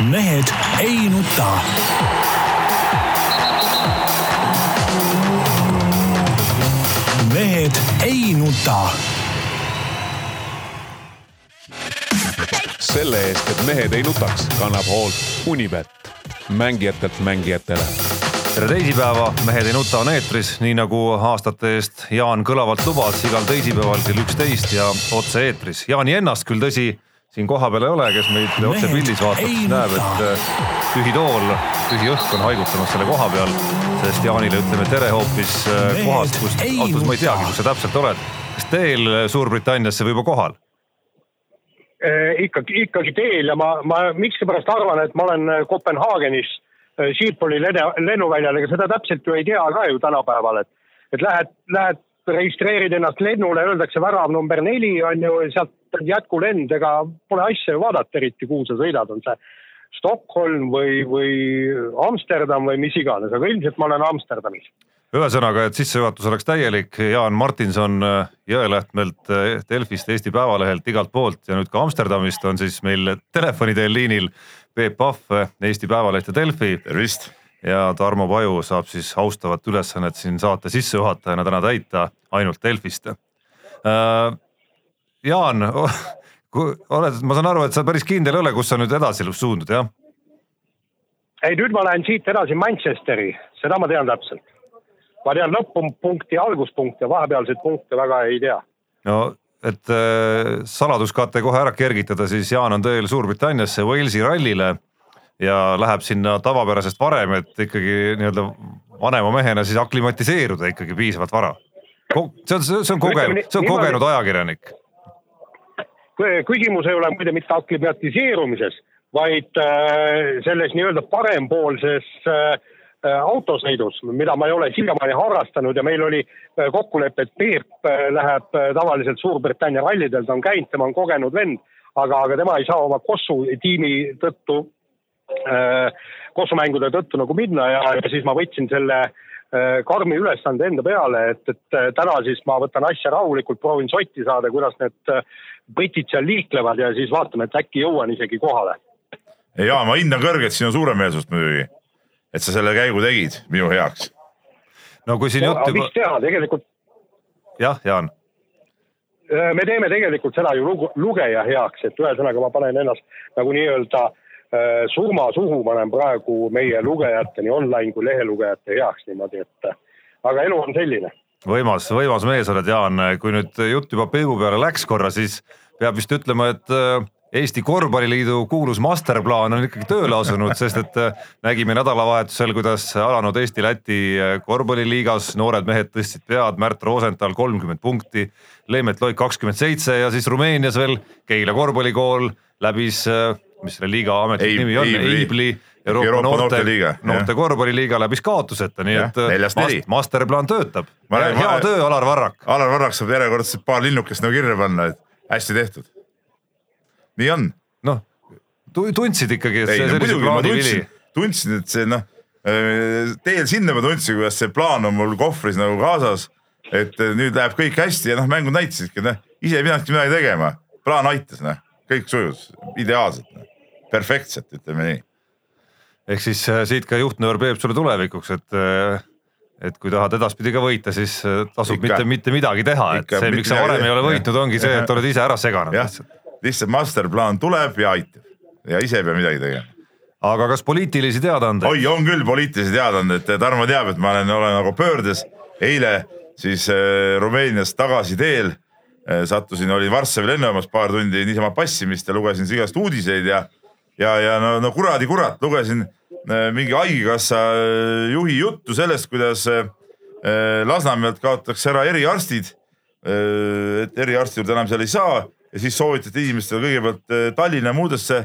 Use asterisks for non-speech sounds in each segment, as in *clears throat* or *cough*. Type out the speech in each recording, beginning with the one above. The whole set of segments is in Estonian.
mehed ei nuta. mehed ei nuta. selle eest, et mehed ei nutaks, kannab hoolt Unibet, mängijatelt mängijatele tere teisipäeva, Mehed ei nuta on eetris, nii nagu aastate eest Jaan kõlavalt lubas igal teisipäeval kell üksteist ja otse-eetris. Jaani ennast küll tõsi, siin kohapeal ei ole, kes meid otse pildis vaatab, siis näeb, et äh, tühi tool, tühi õhk on haigutanud selle koha peal, sest Jaanile ütleme tere hoopis äh, kohast, kust, ausalt ma ei teagi, kus sa täpselt oled. kas teel Suurbritanniasse või juba kohal? Äh, ikkagi, ikkagi teel ja ma, ma miskipärast arvan, et ma olen Kopenhaagenis Schipholi lennuväljal, ega seda täpselt ju ei tea ka ju tänapäeval, et, et lähed, lähed, registreerid ennast lennule, öeldakse värav number neli on ju, sealt jätkulend, ega pole asja ju vaadata eriti, kuhu sa sõidad, on see Stockholm või, või Amsterdam või mis iganes, aga ilmselt ma olen Amsterdamis ühesõnaga, et sissejuhatus oleks täielik, Jaan Martinson äh, Jõelähtmelt, äh, Delfist, Eesti Päevalehelt, igalt poolt ja nüüd ka Amsterdamist on siis meil telefoni teel liinil Peep Pahv, Eesti Päevaleht ja Delfi. tervist! Ja Tarmo Paju saab siis austavat ülesannet siin saate sissejuhatajana täna täita ainult Delfist. Äh, Jaan, oled, ma saan aru, et sa päris kindel ei ole, kus sa nüüd edasi suundud, jah? ei, nüüd ma lähen siit edasi Manchesteri, seda ma tean täpselt. ma tean lõpp-punkti, alguspunkti, vahepealseid punkte väga ei tea. no et äh, saladuskate kohe ära kergitada, siis Jaan on teel Suurbritanniasse Walesi rallile ja läheb sinna tavapärasest varem, et ikkagi nii-öelda vanema mehena siis aklimatiseeruda ikkagi piisavalt vara. see on, see on kogenud, see on kogenud ajakirjanik. küsimus ei ole muide mitte aklimatiseerumises, vaid äh, selles nii-öelda parempoolses äh, autosõidus, mida ma ei ole siiamaani harrastanud ja meil oli äh, kokkulepe, et Peep äh, läheb tavaliselt Suurbritannia rallidel, ta on käinud, tema on kogenud vend, aga, aga tema ei saa oma Kossu tiimi tõttu, Kossu mängude tõttu nagu minna ja, ja siis ma võtsin selle karmi ülesande enda peale, et, et täna siis ma võtan asja rahulikult, proovin sotti saada, kuidas need britid seal liiklevad ja siis vaatame, et äkki jõuan isegi kohale. ja ma hindan kõrgelt sinu suuremeelsust muidugi et sa selle käigu tegid minu heaks. no kui siin juttu. mis teha tegelikult. jah, Jaan. Äh, me teeme tegelikult seda ju lugeja heaks, et ühesõnaga ma panen ennast nagu nii-öelda äh, surma suhu panen praegu meie lugejate, nii online kui lehelugejate heaks niimoodi, et aga elu on selline. võimas, võimas mees oled, Jaan, kui nüüd jutt juba Peebu peale läks korra, siis peab vist ütlema, et äh, Eesti Korvpalliliidu kuulus masterplaan on ikkagi tööle asunud, sest et äh, nägime nädalavahetusel, kuidas alanud Eesti-Läti äh, korvpalliliigas noored mehed tõstsid pead, Märt Rosenthal kolmkümmend punkti, Leemet Loik kakskümmend seitse ja siis Rumeenias veel Keila korvpallikool läbis, äh, mis selle liiga ametlik nimi on, Eibli Euroopa, Euroopa noorte, noorte, noorte korvpalliliiga läbis kaotuseta, nii ja, et mast, masterplaan töötab. hea töö, Alar Varrak. Alar Varrak saab järjekordselt paar linnukest nagu kirja panna, et hästi tehtud nii on. noh, tundsid ikkagi, plaani vili. tundsin, et see noh, äh, teel sinna ma tundsin, kuidas see plaan on mul kohvris nagu kaasas. et äh, nüüd läheb kõik hästi ja noh, mängud näitasidki, noh ise ei pidanudki midagi tegema, plaan aitas, noh kõik sujus ideaalselt, noh. Perfektselt, ütleme nii. ehk siis äh, siit ka juhtnöör Peep sulle tulevikuks, et et kui tahad edaspidi ka võita, siis tasub ikka, mitte, mitte midagi teha, et see, miks sa varem ei ole võitnud, ongi see, et oled ise ära seganud lihtsalt. Lihtsalt masterplaan tuleb ja aitab. Ja ise ei pea midagi tegema. Aga kas poliitilisi teadaandeid? oi, on küll poliitilisi teadaandeid, Tarmo teab, et ma olen, olen nagu pöördes. Eile siis äh, Rumeeniast tagasi teel äh,. sattusin, olin Varssavi lennujaamas paar tundi niisama passimist ja lugesin igast uudiseid ja, ja, ja no, no kuradi kurat, lugesin äh, mingi haigekassa äh, juhi juttu sellest, kuidas äh, Lasnamäelt kaotatakse ära eriarstid et eriarsti juurde enam seal ei saa ja siis soovitati inimestele kõigepealt Tallinna muudesse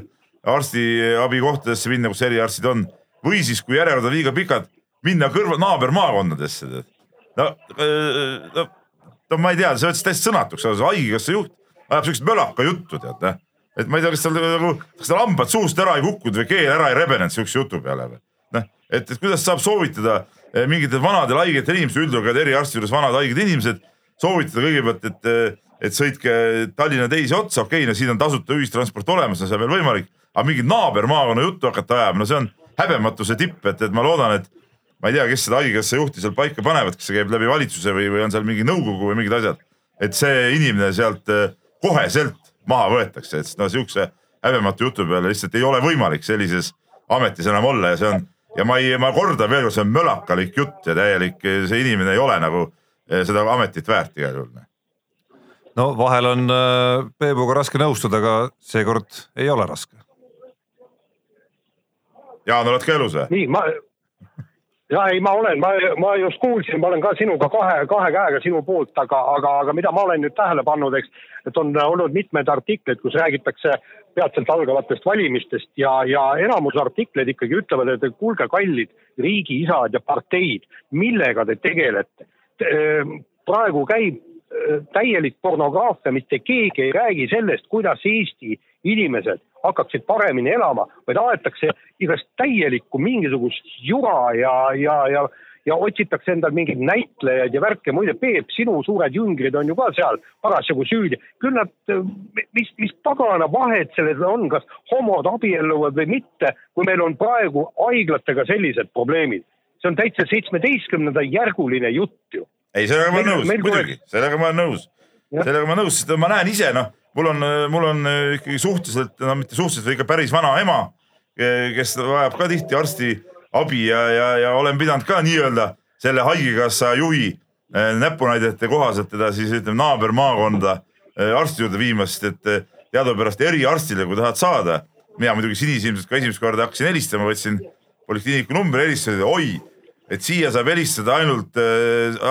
arstiabikohtadesse minna, kus eriarstid on. või siis, kui järjekorrad on liiga pikad, minna kõrval naabermaakondadesse. no, no, no ma ei tea, see võttis täiesti sõnatuks, haigekassa juht ajab siukest mölaka juttu, tead. Et ma ei tea, kas tal nagu, kas tal hambad suust ära ei kukkunud või keel ära ei rebenenud siukse jutu peale või. noh, et, et kuidas saab soovitada eh, mingitel vanadel haigetel inimestel, üldjuhul käivad eriarsti juures vanad haiged inimesed, soovitada kõigepealt, et et sõitke Tallinna teisi otsa, okei okay,, no siin on tasuta ühistransport olemas, no see on veel võimalik. aga mingit naabermaakonna juttu hakata ajama, no see on häbematuse tipp, et, et ma loodan, et ma ei tea, kes seda haigekassa juhti seal paika panevad, kas see käib läbi valitsuse või, või on seal mingi nõukogu või mingid asjad. et see inimene sealt eh, koheselt maha võetakse, et no siukse häbematu jutu peale lihtsalt ei ole võimalik sellises ametis enam olla ja see on ja ma ei, ma kordan veel kord, see on mölakalik jutt ja täielik, see inimene ei ole nagu eh, seda ametit väärt igal juhul. no vahel on äh, Peebuga raske nõustuda, aga seekord ei ole raske. Jaan, oled ka elus või? nii, ma ja ei, ma olen, ma, ma just kuulsin, ma olen ka sinuga kahe, kahe käega sinu poolt, aga, aga, aga mida ma olen nüüd tähele pannud, eks, et on olnud mitmed artiklid, kus räägitakse peatselt algavatest valimistest ja, ja enamus artikleid ikkagi ütlevad, et kuulge, kallid riigiisad ja parteid, millega te tegelete? praegu käib täielik pornograafia, mitte keegi ei räägi sellest, kuidas Eesti inimesed hakkaksid paremini elama, vaid aetakse igast täielikku mingisugust jura ja, ja, ja ja otsitakse endal mingeid näitlejaid ja värke, muide Peep, sinu suured jüngrid on ju ka seal parasjagu süüdi. küll nad, mis, mis pagana vahet sellel on, kas homod abielluvad või mitte, kui meil on praegu haiglatega sellised probleemid. see on täitsa seitsmeteistkümnenda järguline jutt ju. ei, sellega ma olen nõus, muidugi, sellega ma olen nõus. sellega ma olen nõus, sest ma näen ise noh, mul on, mul on ikkagi suhteliselt, no mitte suhteliselt, vaid ikka päris vana ema, kes vajab ka tihti arsti abi ja, ja, ja olen pidanud ka nii-öelda selle haigekassa juhi eh, näpunäidete kohaselt teda siis ütleme naabermaakonda eh, arsti juurde viima, sest et eh, teadupärast eriarstile, kui tahad saada, mina muidugi sinisilmselt ka esimest korda hakkasin helistama, võtsin polikliiniku numbri, helistasin, oi, et siia saab helistada ainult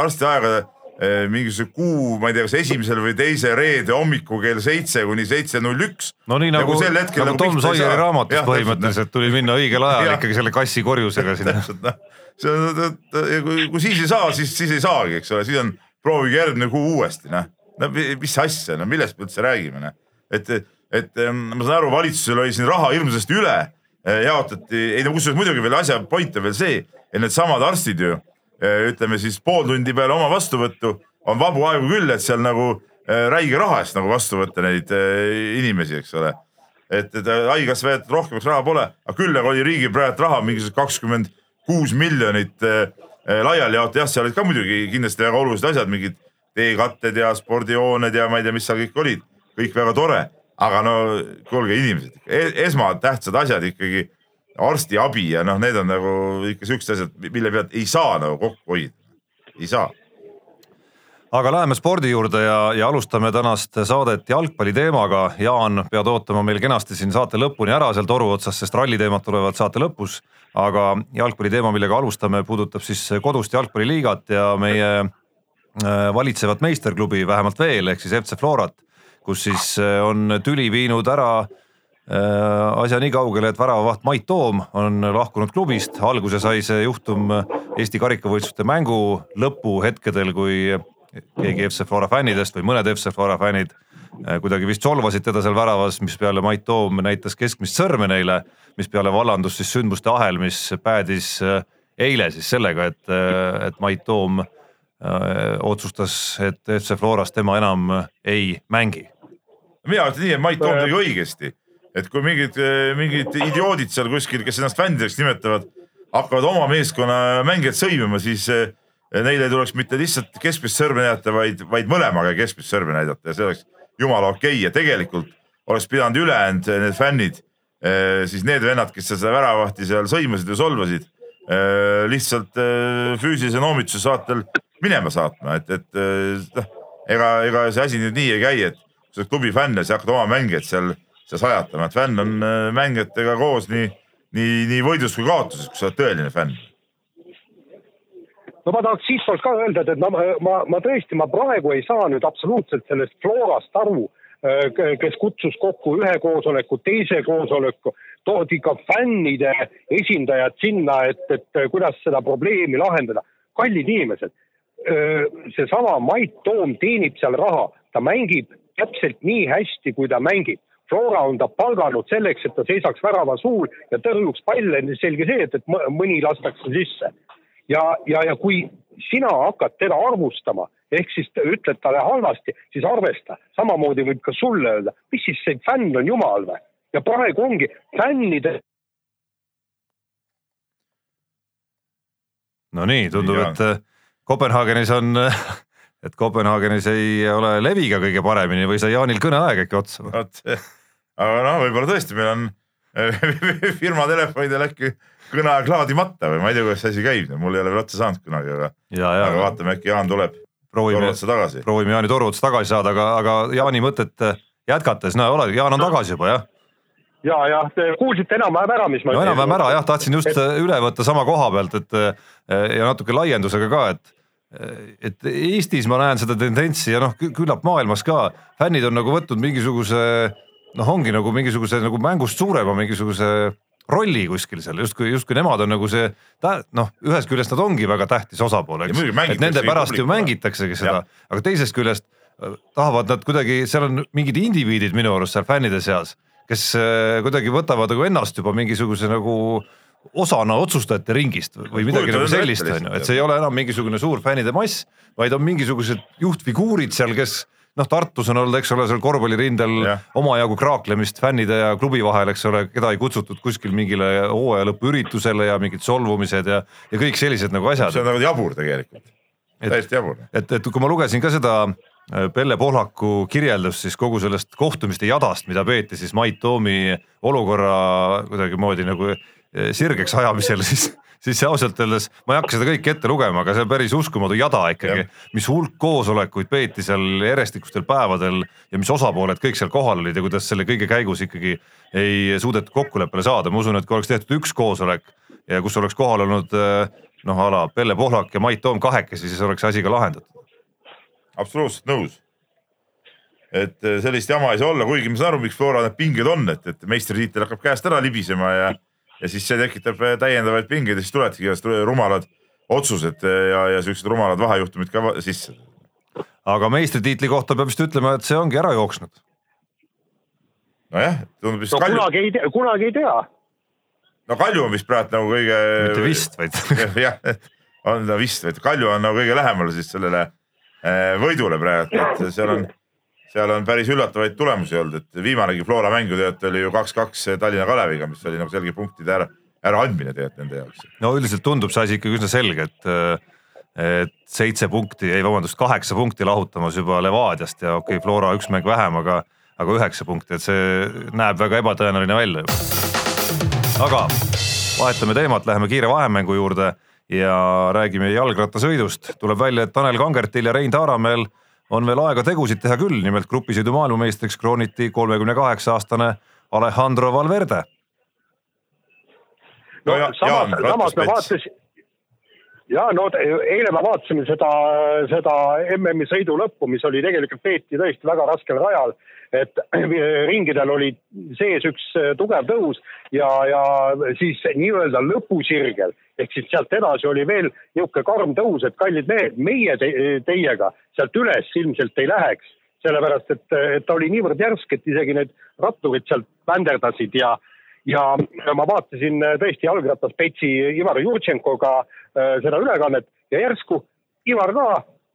arsti Eh, mingisuguse kuu, ma ei tea, kas esimesel või teise reede hommikul kell seitse kuni seitse null üks. no nii nagu, nagu, nagu, Tom Sawyeri raamatus põhimõtteliselt tuli minna õigel ajal ja. ikkagi selle kassi korjusega sinna. noh, see on, kui, kui siis ei saa, siis, siis ei saagi, eks ole, siis on proovige järgmine kuu uuesti, noh. no mis asja, no millest me üldse räägime, noh. et, et ma saan aru, valitsusel oli siin raha hirmsasti üle, eh, jaotati, ei no kusjuures muidugi veel asja point on veel see, et needsamad arstid ju ütleme siis pool tundi peale oma vastuvõttu on vabu aegu küll, et seal nagu eh, räige raha eest nagu vastu võtta neid eh, inimesi, eks ole. et, et haigekassa väidab, et rohkem raha pole, aga küll aga oli riigil praegu raha mingisugused kakskümmend kuus miljonit laiali jaotada, jah, seal olid ka muidugi kindlasti väga olulised asjad, mingid teekatted ja spordihooned ja ma ei tea, mis seal kõik olid, kõik väga tore, aga no kuulge inimesed, esmatähtsad asjad ikkagi arstiabi ja noh, need on nagu ikka siuksed asjad, mille pealt ei saa nagu kokku hoida, ei saa aga läheme spordi juurde ja, ja alustame tänast saadet jalgpalli teemaga. Jaan, pead ootama meil kenasti siin saate lõpuni ära seal toru otsas, sest ralliteemad tulevad saate lõpus. aga jalgpalli teema, millega alustame, puudutab siis kodust jalgpalliliigat ja meie äh, valitsevat meisterklubi vähemalt veel ehk siis FC Florat, kus siis äh, on tüli viinud ära Äh, asja nii kaugele, et väravavaht Mait Toom on lahkunud klubist, alguse sai see juhtum Eesti karikavõistluste mängu lõpuhetkedel, kui keegi FC Flora fännidest või mõned FC Flora fännid äh, kuidagi vist solvasid teda seal väravas, mispeale Mait Toom näitas keskmist sõrme neile, mispeale vallandus siis sündmuste ahel, mis päädis äh, eile siis sellega, et, et Mait Toom otsustas, et FC Floras tema enam ei mängi. mina ütlen nii, et Mait Toom tegi õigesti et kui mingid, mingid idioodid seal kuskil, kes ennast fännideks nimetavad, hakkavad oma meeskonna mängijaid sõimama, siis eh, neile ei tuleks mitte lihtsalt keskmist sõrme näidata, vaid, vaid mõlemaga keskmist sõrme näidata ja see oleks jumala okei okay. ja tegelikult oleks pidanud ülejäänud eh, need fännid, eh, siis need vennad, kes seda väravahti seal sõimasid või solvasid, lihtsalt füüsilise noomituse saatel minema saatma, et, et noh, ega, ega see asi nüüd nii ei käi, et sa oled klubi fänn ja sa hakkad oma mängijaid seal seal sajatama, et fänn on äh, mängijatega koos nii, nii, nii võidus kui kaotuses, kui sa oled tõeline fänn. No ma tahaks siitpoolt ka öelda, et ma, ma, ma tõesti, ma praegu ei saa nüüd absoluutselt sellest Florast aru, äh, kes kutsus kokku ühe koosoleku, teise koosoleku, toodi ka fännide esindajad sinna, et, et kuidas seda probleemi lahendada. kallid inimesed, äh, seesama Mait Toom teenib seal raha, ta mängib täpselt nii hästi, kui ta mängib Flora on ta palganud selleks, et ta seisaks värava suul ja tõrjuks palle, selge see, et, et mõni lastakse sisse. ja, ja, ja kui sina hakkad teda arvustama ehk siis ütled talle halvasti, siis arvesta, samamoodi võib ka sulle öelda, mis siis see fänn on jumal või? ja praegu ongi fännide no nii, tundub, et äh, Kopenhaagenis on, et Kopenhaagenis ei ole leviga kõige paremini või sai Jaanil kõneaeg äkki otsa või? vot, *laughs* aga noh, võib-olla tõesti meil on *laughs* firma telefonidel äkki kõneaeg laadimata või ma ei tea, kuidas see asi käib, mul ei ole veel otsa saanud kunagi, aga, ja, aga vaatame, äkki Jaan tuleb proovime, proovime Jaani toru otsast tagasi saada, aga, aga Jaani mõtet äh, jätkates, no ole, Jaan on tagasi juba jah? ja, ja te kuulsite enam-vähem ära, mis ma no enam-vähem ära jah, tahtsin just äh, üle võtta sama koha pealt, et äh, ja natuke laiendusega ka, et et Eestis ma näen seda tendentsi ja noh, küllap maailmas ka, fännid on nagu võtnud mingisuguse noh, ongi nagu mingisuguse nagu mängust suurema mingisuguse rolli kuskil seal justkui, justkui nemad on nagu see noh, ühest küljest nad ongi väga tähtis osapool, eks. Et nende pärast ju mängitaksegi seda. Aga teisest küljest äh, tahavad nad kuidagi, seal on mingid indiviidid minu arust seal fännide seas, kes äh, kuidagi võtavad nagu ennast juba mingisuguse nagu osana otsustajate ringist või midagi nagu sellist, on ju, et see ei ole enam mingisugune suur fännide mass, vaid on mingisugused juhtfiguurid seal, kes noh, Tartus on olnud, eks ole, seal korvpallirindel omajagu kraaklemist fännide ja klubi vahel, eks ole, keda ei kutsutud kuskil mingile hooaja lõpuüritusele ja mingid solvumised ja, ja kõik sellised nagu asjad. See on nagu jabur tegelikult, täiesti jabur. et, et kui ma lugesin ka seda äh, Pelle Pohlaku kirjeldust siis kogu sellest kohtumiste jadast, mida peeti siis Mait Toomi olukorra kuidagimoodi nagu äh, sirgeks ajamisel, *laughs* siis, siis ausalt öeldes, ma ei hakka seda kõike ette lugema, aga see on päris uskumatu jada ikkagi Jah., mis hulk koosolekuid peeti seal järjestikustel päevadel ja mis osapooled kõik seal kohal olid ja kuidas selle kõige käigus ikkagi ei suudetud kokkuleppele saada, ma usun, et kui oleks tehtud üks koosolek ja kus oleks kohal olnud äh, noh, a la Pelle Pohlak ja Mait Toom kahekesi, siis oleks asi ka lahendatud. absoluutselt nõus. et eh, sellist jama ei saa olla, kuigi ma saan aru, miks Flora need pinged on, et, et meistritiitel hakkab käest ära libisema ja, ja siis see tekitab eh, täiendavaid pingeid ja siis tulevadki rumalad otsused eh, ja, ja siuksed rumalad vahejuhtumid ka sisse. aga meistritiitli kohta peab vist ütlema, et see ongi ära jooksnud. nojah, tundub vist no Kalju, kunagi ei tea, kunagi ei tea. no Kalju on vist praegu nagu kõige. mitte vist, vaid *laughs* jah, on ta vist, et Kalju on nagu kõige lähemal siis sellele eh, võidule praegu, et seal on, seal on päris üllatavaid tulemusi olnud, et viimanegi Flora mäng ju tegelikult oli ju kaks-kaks Tallinna Kaleviga, mis oli nagu selge punktide ära, äraandmine tegelikult nende jaoks. no üldiselt tundub see asi ikkagi üsna selge, et et seitse punkti, ei vabandust, kaheksa punkti lahutamas juba Levadiast ja okei okay,, Flora üks mäng vähem, aga, aga üheksa punkti, et see näeb väga ebatõenäoline välja juba. aga vahetame teemat, läheme kiire vahemängu juurde ja räägime jalgrattasõidust. tuleb välja, et Tanel Kangertil ja Rein Taarameel on veel aega tegusid teha küll, nimelt grupisõidu maailmameistriks krooniti kolmekümne kaheksa aastane Alejandro Valverde. no, No ja- samas samas me vaatasime. ja no eile me vaatasime seda, seda MM-i sõidu lõppu, mis oli tegelikult peeti tõesti väga raskel rajal. Et *clears throat* ringidel oli sees üks tugev tõus ja, ja siis nii-öelda lõpusirgel. Ehk siis sealt edasi oli veel niisugune karm tõus, et kallid mehed, meie te, teiega sealt üles ilmselt ei läheks, sellepärast et, et ta oli niivõrd järsk, et isegi need ratturid sealt vänderdasid ja ja ma vaatasin äh, tõesti jalgrattaspetsi Ivar Jurtšenkoga äh, seda ülekannet ja järsku Ivar ka,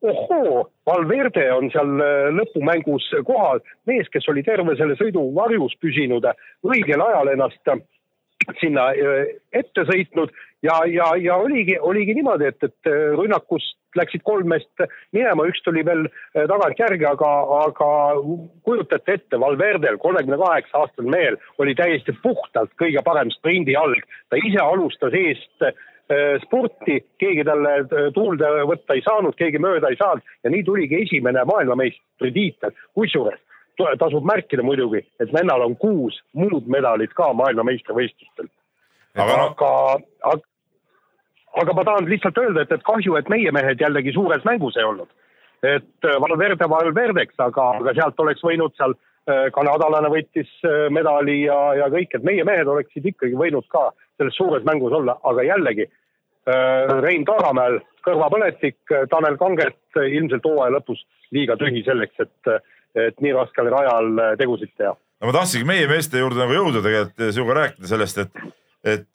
ohoo, Valverde on seal äh, lõpumängus kohal, mees, kes oli terve selle sõidu varjus püsinud, õigel ajal ennast äh, sinna äh, ette sõitnud. Ja, ja, ja oligi, oligi niimoodi, et, et rünnakust läksid kolm meest minema, üks tuli veel tagantjärgi, aga, aga kujutate ette, Valverdel, kolmekümne kaheksa aastane mehel oli täiesti puhtalt kõige parem sprindijalg, ta ise alustas eest äh, spurti, keegi talle äh, tuulde võtta ei saanud, keegi mööda ei saanud ja nii tuligi esimene maailmameistritiitel, kusjuures tasub märkida muidugi, et vennal on kuus muud medalit ka maailmameistrivõistlustel. aga aga, aga, aga ma tahan lihtsalt öelda, et, et kahju, et meie mehed jällegi suures mängus ei olnud. et äh, Valverde Valverdeks, aga, aga sealt oleks võinud seal kanadalane võttis medali ja, ja kõik, et meie mehed oleksid ikkagi võinud ka selles suures mängus olla, aga jällegi äh, Rein Taaramäel kõrvapõletik, Tanel Kangert äh, ilmselt hooaja lõpus liiga tühi selleks, et, et nii raskel rajal äh, tegusid teha. no ma tahtsingi meie meeste juurde nagu jõuda tegelikult sinuga rääkida sellest, et, et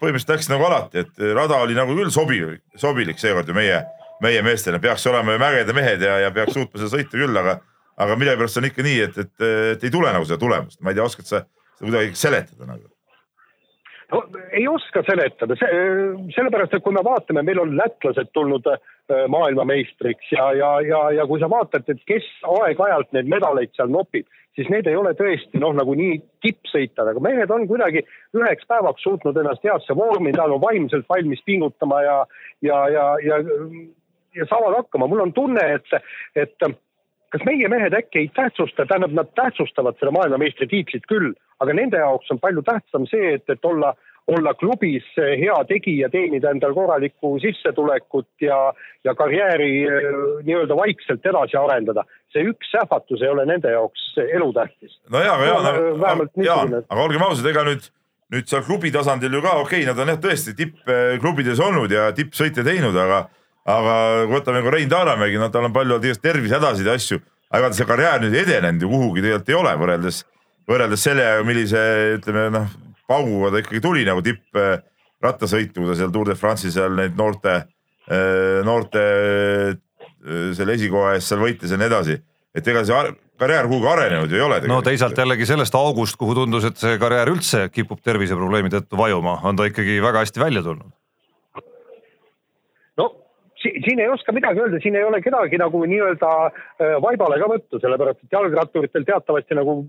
põhimõtteliselt läks nagu alati, et rada oli nagu küll sobilik, sobilik seekord ju meie, meie meestele, peaks olema ju mägede mehed ja, ja peaks suutma seda sõita küll, aga, aga millegipärast on ikka nii, et, et, et ei tule nagu seda tulemust, ma ei tea, oskad sa seda kuidagi seletada nagu? No ei oska seletada, sellepärast et kui me vaatame, meil on lätlased tulnud äh, maailmameistriks ja, ja, ja, ja kui sa vaatad, et kes aeg-ajalt neid medaleid seal nopib, siis need ei ole tõesti noh, nagu nii tippsõitjad, aga mehed on kuidagi üheks päevaks suutnud ennast heasse vormi, nad on vaimselt valmis pingutama ja, ja, ja, ja, ja saavad hakkama. mul on tunne, et, et kas meie mehed äkki ei tähtsusta, tähendab, nad tähtsustavad seda maailmameistritiitlit küll, aga nende jaoks on palju tähtsam see, et, et olla, olla klubis hea tegija, teenida endale korralikku sissetulekut ja, ja karjääri eh, nii-öelda vaikselt edasi arendada. see üks sähvatus ei ole nende jaoks elutähtis. no jaa, aga Jaan, vähemalt niisugune. aga olgem ausad, ega nüüd, nüüd seal klubi tasandil ju ka okei okay,, nad on jah tõesti tippklubides olnud ja tippsõite teinud, aga aga võtame ka Rein Taaramägi, no tal on palju tervisehädasid ja asju, aga see karjäär nüüd edenenud ju kuhugi tegelikult ei ole võrreldes, võrreldes sellega, millise ütleme noh, pauguga ta ikkagi tuli nagu tipprattasõitu, kui ta seal Tour de France'i seal neid noorte, eh, noorte eh, selle esikoha eest seal võitis ja nii edasi. et ega see karjäär kuhugi arenenud ju ei ole. no teisalt jällegi sellest august, kuhu tundus, et see karjäär üldse kipub terviseprobleemi tõttu vajuma, on ta ikkagi väga hästi välja tulnud siin ei oska midagi öelda, siin ei ole kedagi nagu nii-öelda äh, vaibale ka võtta, sellepärast et jalgratturitel teatavasti nagu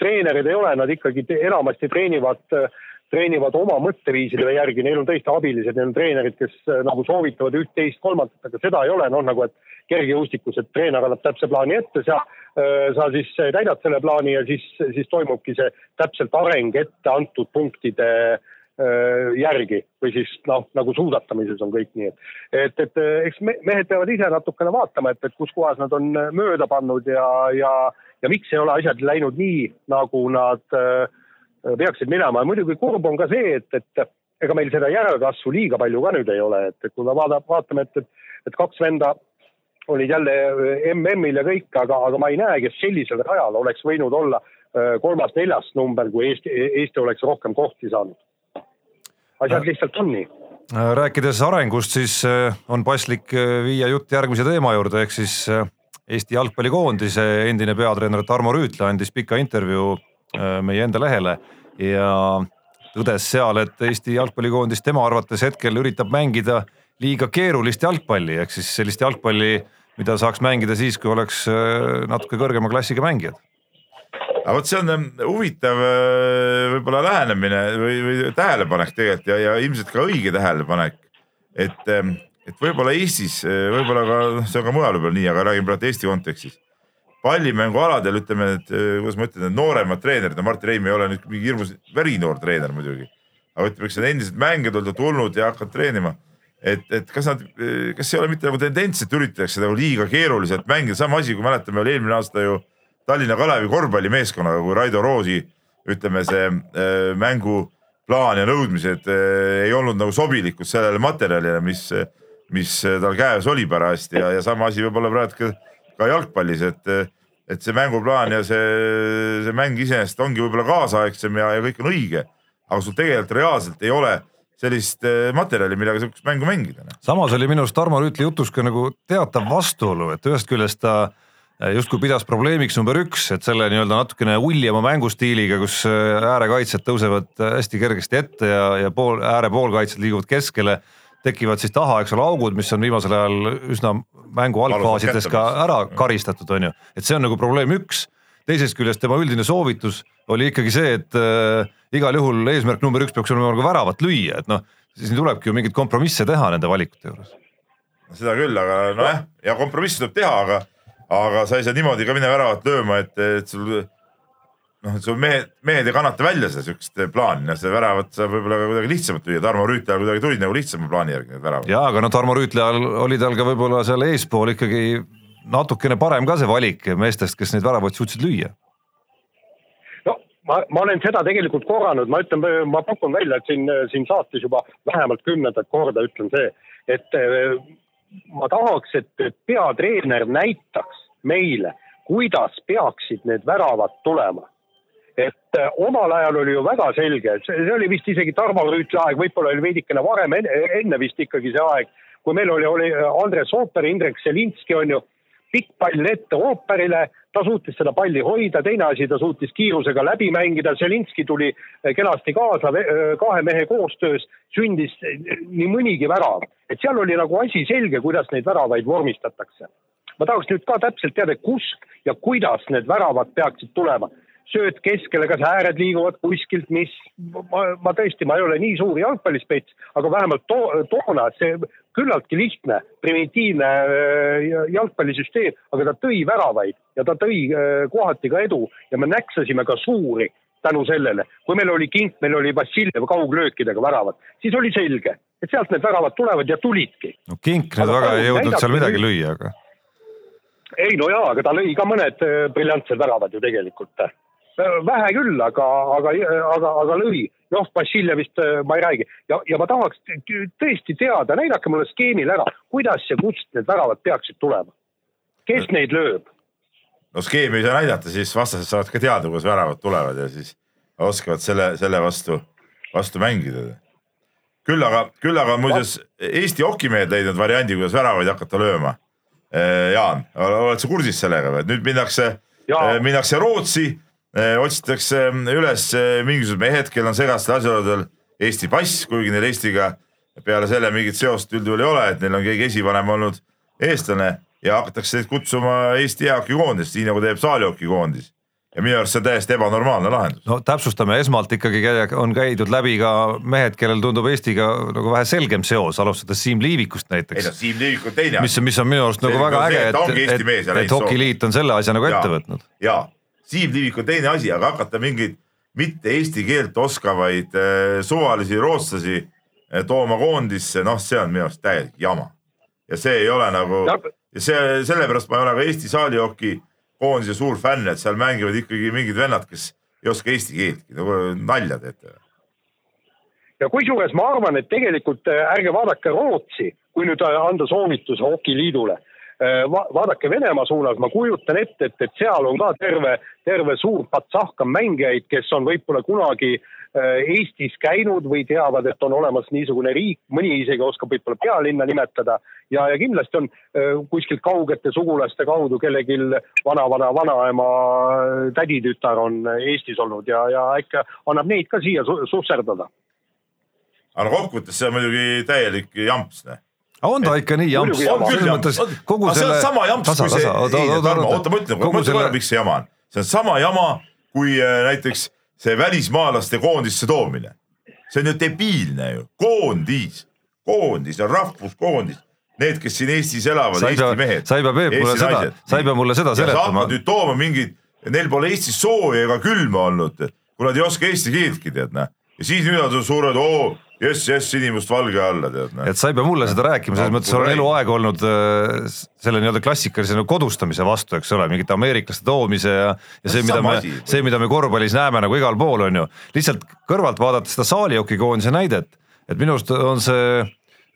treenerid ei ole, nad ikkagi enamasti treenivad, äh, treenivad oma mõtteviiside järgi, neil on tõesti abilised, neil on treenerid, kes äh, nagu soovitavad üht-teist, kolmandat, aga seda ei ole, noh nagu, et kergejõustikus, et treener annab täpse plaani ette, sa, sa siis täidad selle plaani ja siis, siis toimubki see täpselt areng ette antud punktide äh, Äh, järgi või siis noh, nagu suusatamises on kõik nii, et, et, et äh, eks mehed peavad ise natukene vaatama, et, et kus kohas nad on äh, mööda pannud ja, ja, ja miks ei ole asjad läinud nii, nagu nad äh, peaksid minema. Ja muidugi kurb on ka see, et, et ega meil seda järelkasvu liiga palju ka nüüd ei ole, et, et kui me vaata, vaatame, et, et, et kaks venda olid jälle MM-il ja kõik, aga, aga ma ei näe, kes sellisel rajal oleks võinud olla kolmas-neljas number, kui Eesti, Eesti oleks rohkem kohti saanud asjad lihtsalt on nii. Äh, rääkides arengust, siis äh, on paslik äh, viia jutt järgmise teema juurde, ehk siis Eesti jalgpallikoondise endine peatreener Tarmo Rüütla andis pika intervjuu meie enda lehele ja tõdes seal, et Eesti jalgpallikoondis tema arvates hetkel üritab mängida liiga keerulist jalgpalli, ehk siis sellist jalgpalli, mida saaks mängida siis, kui oleks natuke kõrgema klassiga mängijad aga vot see on ähm, huvitav äh, võib-olla lähenemine või, või tähelepanek tegelikult ja, ja ilmselt ka õige tähelepanek. et, ähm, et võib-olla Eestis, äh, võib-olla ka noh, see on ka mujal võib-olla nii, aga räägime praegu Eesti kontekstis. pallimängualadel ütleme, et äh, kuidas ma ütlen, need nooremad treenerid, no Martin Reim ei ole nüüd mingi hirmus verinoor treener muidugi. aga ütleme, eks need endised mängijad olid tulnud ja hakanud treenima et, et kas nad, kas ei ole mitte nagu tendents, et üritatakse nagu liiga keeruliselt mängida, sama asi, kui mäletame veel eelmine aasta ju Tallinna Kalevi korvpallimeeskonnaga, kui Raido Roosi ütleme, see äh, mänguplaan ja nõudmised äh, ei olnud nagu sobilikud sellele materjalile, mis, mis tal käes oli parajasti ja, ja sama asi võib olla praegu ka, ka jalgpallis, et, et see mänguplaan ja see, see mäng iseenesest ongi võib-olla kaasaegsem ja, ja kõik on õige, aga sul tegelikult reaalselt ei ole sellist äh, materjali, millega sihukest mängu mängida. Noh. samas oli minu arust Tarmo Rüütli jutus ka nagu teatav vastuolu, et ühest küljest ta äh, justkui pidas probleemiks number üks, et selle nii-öelda natukene uljema mängustiiliga, kus äh, äärekaitsjad tõusevad äh, hästi kergesti ette ja, ja pool, ääre poolkaitsjad liiguvad keskele, tekivad siis taha, eks ole, augud, mis on viimasel ajal üsna mängu algfaasides ka ära karistatud, on ju. et see on nagu probleem üks. teisest küljest tema üldine soovitus oli ikkagi see, et äh, igal juhul eesmärk number üks peaks olema nagu väravat lüüa, et noh, siis tulebki ju mingeid kompromisse teha nende valikute juures. seda küll, aga nojah, ja kompromisse tuleb teha, aga aga sa ei saa niimoodi ka minna väravat lööma, et, et sul noh, et sul mehed, mehed ei kannata välja seda siukest plaani, noh seda väravat saab võib-olla ka kuidagi lihtsamalt lüüa, Tarmo Rüütli ajal kuidagi tulid nagu lihtsama plaani järgi need väravad. ja, aga no Tarmo Rüütli ajal oli tal ka võib-olla seal eespool ikkagi natukene parem ka see valik meestest, kes neid väravaid suutsid lüüa. no ma, ma olen seda tegelikult korranud, ma ütlen, ma pakun välja, et siin, siin saates juba vähemalt kümnendat korda ütlen see, et ma tahaks, et peatreener näitaks meile, kuidas peaksid need väravad tulema. et äh, omal ajal oli ju väga selge, see oli vist isegi Tarmo Rüütli aeg, võib-olla oli veidikene varem, enne vist ikkagi see aeg, kui meil oli, oli Andres Ooper, Indrek Selinski on ju, pikk pall ette ooperile, ta suutis seda palli hoida, teine asi, ta suutis kiirusega läbi mängida, Zelinski tuli kenasti kaasa kahe mehe koostöös, sündis nii mõnigi värav. et seal oli nagu asi selge, kuidas neid väravaid vormistatakse. ma tahaks nüüd ka täpselt teada, kus ja kuidas need väravad peaksid tulema sööt keskele, kas ääred liiguvad kuskilt, mis, ma, ma tõesti, ma ei ole nii suur jalgpallispets, aga vähemalt to, toona see küllaltki lihtne, primitiivne äh, jalgpallisüsteem, aga ta tõi väravaid ja ta tõi äh, kohati ka edu ja me näksasime ka suuri tänu sellele. kui meil oli kink, meil oli Vassiljev kauglöökidega väravad, siis oli selge, et sealt need väravad tulevad ja tulidki. no kink nüüd väga ei jõudnud seal midagi lüüa, aga. ei no jaa, aga ta lõi ka mõned äh, briljantsed väravad ju tegelikult vähe küll, aga, aga, aga, aga lõvi. noh, Vassiljevist äh, ma ei räägi ja, ja ma tahaks tõesti teada, näidake mulle skeemil ära, kuidas ja kust need väravad peaksid tulema. kes neid lööb? no skeemi ei saa näidata, siis vastased saavad ka teada, kuidas väravad tulevad ja siis oskavad selle, selle vastu, vastu mängida. küll aga, küll aga muuseas Eesti hokimehed leidnud variandi, kuidas väravaid hakata lööma. Äh, Jaan, oled sa kursis sellega või, et nüüd minnakse, äh, minnakse Rootsi Äh, otsitakse ähm, üles äh, mingisugused mehed, kellel on segastel asjaoludel Eesti pass, kuigi neil Eestiga peale selle mingit seost üldjuhul ei ole, et neil on keegi esivanem olnud eestlane ja hakatakse neid kutsuma Eesti jäähokikoondist, nii nagu teeb saalihokikoondis ja minu arust see on täiesti ebanormaalne lahendus. no täpsustame, esmalt ikkagi on käidud läbi ka mehed, kellel tundub Eestiga nagu vähe selgem seos, alustades Siim Liivikust näiteks. ei no Siim Liivik on teine. mis, mis on minu arust nagu väga äge, et, et, et, et hokiliit on selle asja nagu ette võtnud. ja Siim Liivik on teine asi, aga hakata mingeid mitte eesti keelt oskavaid äh, suvalisi rootslasi äh, tooma koondisse, noh, see on minu arust täielik jama. ja see ei ole nagu ja see, sellepärast ma ei ole ka Eesti saalihoki koondise suur fänn, et seal mängivad ikkagi mingid vennad, kes ei oska eesti keeltki, nagu nalja teete. ja kusjuures ma arvan, et tegelikult ärge vaadake Rootsi, kui nüüd anda soovitus hokiliidule va vaadake Venemaa suunas, ma kujutan ette, et, et seal on ka terve, terve suur patsahkam mängijaid, kes on võib-olla kunagi äh, Eestis käinud või teavad, et on olemas niisugune riik, mõni isegi oskab võib-olla pealinna nimetada ja, ja kindlasti on äh, kuskilt kaugete sugulaste kaudu kellelgi vana-vana-vanaema täditütar on Eestis olnud ja, ja äkki annab neid ka siia su susserdada. aga kokkuvõttes see on muidugi täielik jamps on ta ikka nii jamps, selles mõttes kogu selle. sama jamps kui see, ei Tarmo, oota ma ütlen, ma ütlen korra, miks see jama on. see on sama jama kui äh, näiteks see välismaalaste koondisse toomine. see on ju debiilne ju, koondis, koondis on rahvuskoondis. Need, kes siin Eestis elavad, Eesti mehed. sa ei pea Peep mulle seda, sa ei pea mulle seda seletama. sa hakkad nüüd tooma mingeid, neil pole Eestis sooja ega külma olnud, kui nad ei oska eesti keeltki tead näe. Ja siis nüüd on suured, oo jess, jess, sinimustvalge alla tead. et sa ei pea mulle seda rääkima, selles mõttes olen eluaeg olnud äh, selle nii-öelda klassikalise nagu kodustamise vastu, eks ole, mingite ameeriklaste toomise ja, ja see, mida me, see, mida me korvpallis näeme nagu igal pool on ju, lihtsalt kõrvalt vaadates seda saalihokikoondise näidet, et minu arust on see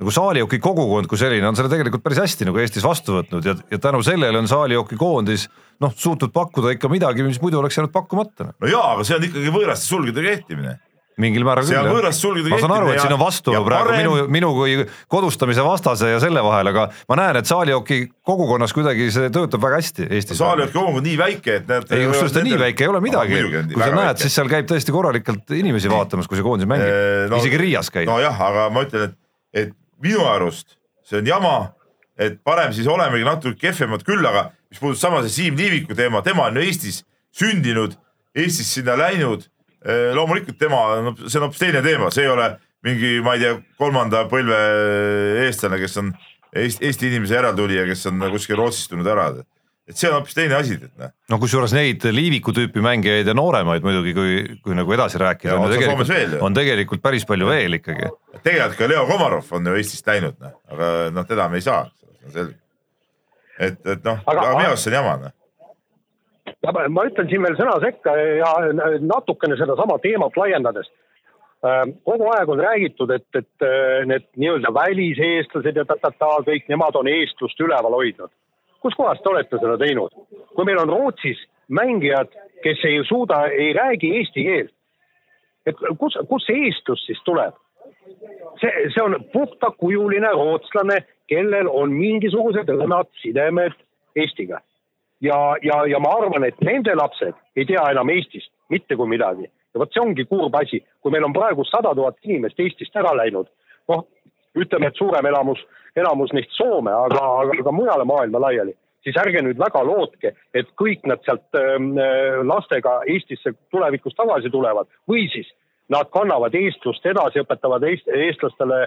nagu saalihoki kogukond kui selline on selle tegelikult päris hästi nagu Eestis vastu võtnud ja, ja tänu sellele on saalihokikoondis noh, suutnud pakkuda ikka midagi, mis muidu oleks jäänud pakkumata. no jaa, aga see on ikkagi võõraste sulgedega kehtimine mingil määral küll. ma saan aru, et siin on vastuolu praegu parem... minu, minu kui kodustamise vastase ja selle vahel, aga ma näen, et saalihoki kogukonnas kuidagi see töötab väga hästi Eestis. saalihoki kogukond nii väike, et näed. ei, kusjuures ta nii väike ei ole midagi no,, kui sa näed, siis seal käib tõesti korralikult inimesi vaatamas, kui see koondis mängib no,, isegi Riias käib. nojah, aga ma ütlen, et, et minu arust see on jama, et parem siis olemegi natuke kehvemad küll, aga mis puudutab sama see Siim Liiviku teema, tema on ju Eestis sündinud, Eestis sinna läinud loomulikult tema, see on hoopis teine teema, see ei ole mingi, ma ei tea, kolmanda põlve eestlane, kes on Eesti, Eesti inimese järeltulija, kes on kuskil Rootsist tulnud ära. et see on hoopis teine asi, et noh. no kusjuures neid Liiviku tüüpi mängijaid ja nooremaid muidugi, kui, kui nagu edasi rääkida, on, tegelikult, on tegelikult päris palju ja. veel ikkagi. tegelikult ka Leo Komarov on ju Eestist läinud, noh, aga noh, teda me ei saa, see on selge. et, et noh, aga, aga minu arust see on jama, noh ja ma, ütlen siin veel sõna sekka ja natukene sedasama teemat laiendades. Äh, kogu aeg on räägitud, et, et äh, need nii-öelda väliseestlased ja ta-ta-ta, kõik nemad on eestlust üleval hoidnud. kus kohas te olete seda teinud? kui meil on Rootsis mängijad, kes ei suuda, ei räägi eesti keelt, et kus, kus see eestlus siis tuleb? see, see on puhtakujuline rootslane, kellel on mingisugused õrnad sidemed Eestiga. ja, ja, ja ma arvan, et nende lapsed ei tea enam Eestist mitte kui midagi. ja vot see ongi kurb asi, kui meil on praegu sada tuhat inimest Eestist ära läinud, noh, ütleme, et suurem elamus, elamus neist Soome, aga, aga, aga mujale maailma laiali, siis ärge nüüd väga lootke, et kõik nad sealt ähm, äh, lastega Eestisse tulevikus tagasi tulevad või siis nad kannavad eestlust edasi, õpetavad eest, eestlastele,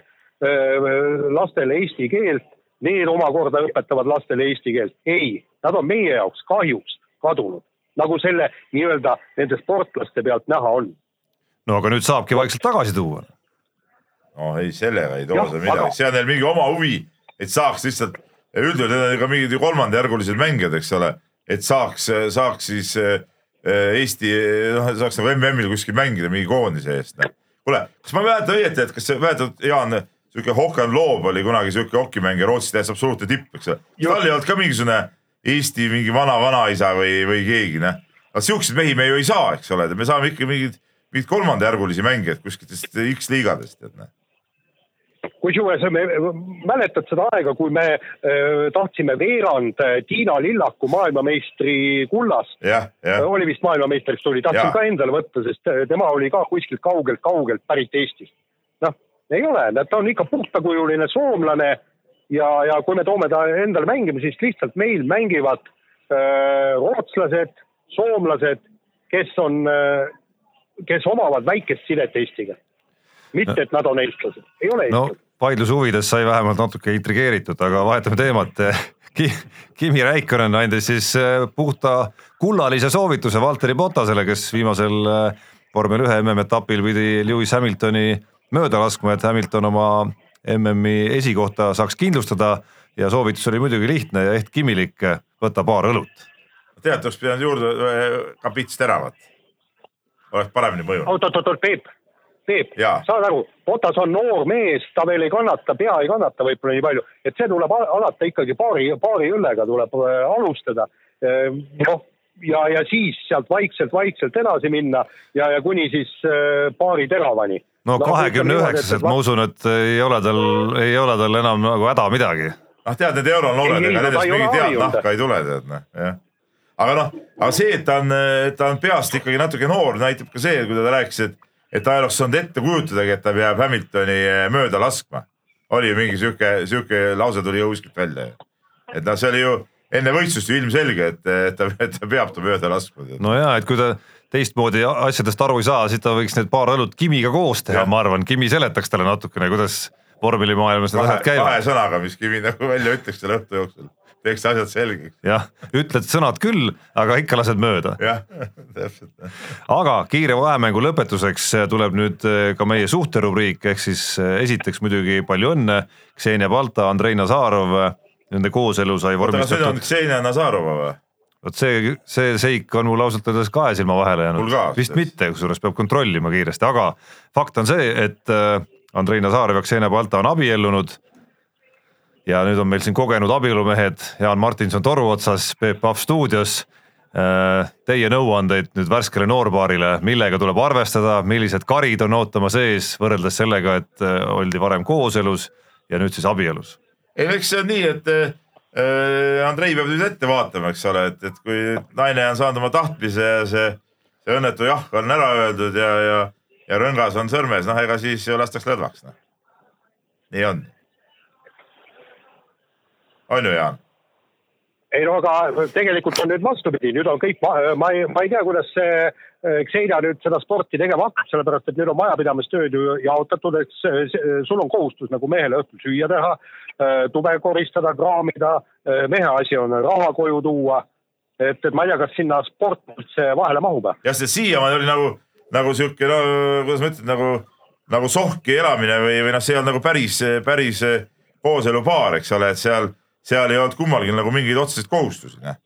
lastele eesti keelt, need omakorda õpetavad lastele eesti keelt. ei, nad on meie jaoks kahjuks kadunud, nagu selle nii-öelda nende sportlaste pealt näha on. no aga nüüd saabki vaikselt tagasi tuua. no ei, sellega ei too see midagi aga-, see on neil mingi oma huvi, et saaks lihtsalt, üldjuhul need on ju ka mingid kolmandajärgulised mängijad, eks ole, et saaks, saaks siis äh, Eesti, noh saaks nagu MM-il kuskil mängida mingi koondise eest. kuule, kas ma mäletan õieti, et kas sa mäletad, Jaan, sihuke Håkan Loob oli kunagi sihuke hokimängija Rootsi täitsa absoluutne tipp, eks ole. tal ei olnud ka mingisugune Eesti mingi vana-vanaisa või, või keegi, noh. aga siukseid mehi me ju ei saa, eks ole, me saame ikka mingeid, mingeid kolmandajärgulisi mängijaid kuskiltest X-liigadest, tead noh kusjuures me mäletad seda aega, kui me öö, tahtsime veerand äh, Tiina Lillaku maailmameistri kullast, jah, oli vist maailmameistriks tuli, tahtsin Jaa. ka endale võtta, sest äh, tema oli ka kuskilt kaugelt-kaugelt pärit Eestist. noh, ei ole, ta on ikka puhtakujuline soomlane ja, ja kui me toome ta endale mängima, siis lihtsalt meil mängivad öö, rootslased, soomlased, kes on, kes omavad väikest sidet Eestiga. mitte, et nad on eestlased, ei ole no eestlased. vaidluse huvides sai vähemalt natuke intrigeeritud, aga vahetame teemat *laughs* Ki,. Kimi Räikkönen andis siis äh, puhta kullalise soovituse Valteri Botasele, kes viimasel äh, vormel ühe MM-etapil pidi Lewis Hamiltoni mööda laskma, et Hamilton oma MM-i esikohta saaks kindlustada ja soovitus oli muidugi lihtne ja ehk kimilik, võta paar õlut. tead, oleks pidanud juurde äh, kapits teravat. oleks paremini mõjunud. oot, oot, oot, Peep, Peep saad aru, Otas on noor mees, ta veel ei kannata, pea ei kannata võib-olla nii palju, et see tuleb al- alata ikkagi paari, paari õllega tuleb äh, alustada. noh, ja, ja siis sealt vaikselt-vaikselt edasi minna ja, ja kuni siis äh, paari teravani. No kahekümne üheksaselt ma usun, et ei ole tal, ei ole tal enam nagu häda midagi noh, tead need euronoored, ega nendest mingit head nahka ei tule, tead noh, jah. aga noh, aga see, et ta on, ta on peast ikkagi natuke noor, näitab ka see, kui ta rääkis, et, et ta ei oleks saanud ette kujutadagi, et ta peab Hamiltoni eh, mööda laskma. oli ju mingi sihuke, sihuke lause tuli ju kuskilt välja. et noh, see oli ju enne võistlust ju ilmselge, et, et ta, et ta peab ta mööda laskma. no ja, et kui ta teistmoodi asjadest aru ei saa, siis ta võiks need paar õlut Kimiga koos teha, ma arvan, Kimi seletaks talle natukene, kuidas vormelimaailmas need kahe asjad, kahe käivad. sõnaga, mis Kivi nagu välja ütleks selle õhtu jooksul, teeks asjad selgeks. jah, ütled sõnad küll, aga ikka lased mööda. jah, *laughs* täpselt. aga kiire vahemängu lõpetuseks tuleb nüüd eh, ka meie suhterubriik, ehk siis eh, esiteks muidugi palju õnne, Ksenia Balta, Andrei Nazarov, nende kooselu sai vormistatud, Ksenia Nazarova või? Vot see, see seik on mul ausalt öeldes kahe silma vahele jäänud vist mitte, kusjuures peab kontrollima kiiresti, aga fakt on see, et äh, Andrei Nazarov ja Ksenia Balta on abiellunud. ja nüüd on meil siin kogenud abielumehed Jaan Martinson toru otsas, Peep Pahv stuudios. Teie nõuandeid nüüd värskele noorpaarile, millega tuleb arvestada, millised karid on ootamas ees võrreldes sellega, et äh, oldi varem kooselus ja nüüd siis abielus. ei eks see on nii, et äh, Andrei peab nüüd ette vaatama, eks ole, et, et kui naine on saanud oma tahtmise ja see, see õnnetu jah on ära öeldud ja, ja, ja rõngas on sõrmes, noh ega siis lastakse lõdvaks, noh. nii on. on ju, Jaan? Ei no aga tegelikult on nüüd vastupidi, nüüd on kõik, ma ei, ma ei tea, kuidas see eh, Xenia nüüd seda sporti tegema hakkab, sellepärast et nüüd on majapidamistööd ju jaotatud, eh, see- sul on kohustus nagu mehele õhtul süüa teha, tube koristada, kraamida, mehe asi on raha koju tuua. et, et ma ei tea, kas sinna sport üldse vahele mahub. jah, see siiamaani oli nagu, nagu sihuke no kuidas ma ütlen, nagu, nagu sohki elamine või, või noh, see ei olnud nagu päris, päris kooselupaar, eks ole, et seal, seal ei olnud kummalgi nagu mingeid otseseid kohustusi, noh.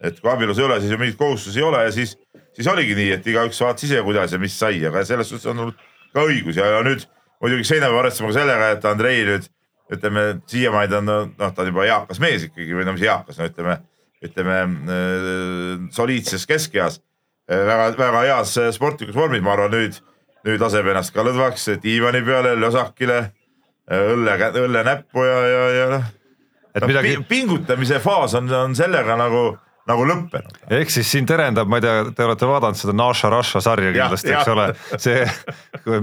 et kui abielus ei ole, siis ju mingeid kohustusi ei ole ja siis, siis oligi nii, et igaüks vaatas ise, kuidas ja mis sai, aga selles suhtes on mul ka õigus ja, ja nüüd muidugi Seina peab arvestama ka sellega, et Andrei nüüd ütleme siiamaani ta on noh, ta on juba eakas mees ikkagi või no mis eakas, no ütleme, ütleme äh, soliidses keskeas väga-väga heas sportlikus vormis, ma arvan nüüd, nüüd laseb ennast ka lõdvaks diivani peale lösakile õlle, õlle näppu ja, ja, ja noh et no, midagi pi-, pingutamise faas on, on sellega nagu, nagu lõppenud. ehk siis siin terendab, ma ei tea, te olete vaadanud seda Naša Raša sarja kindlasti, eks ole, see,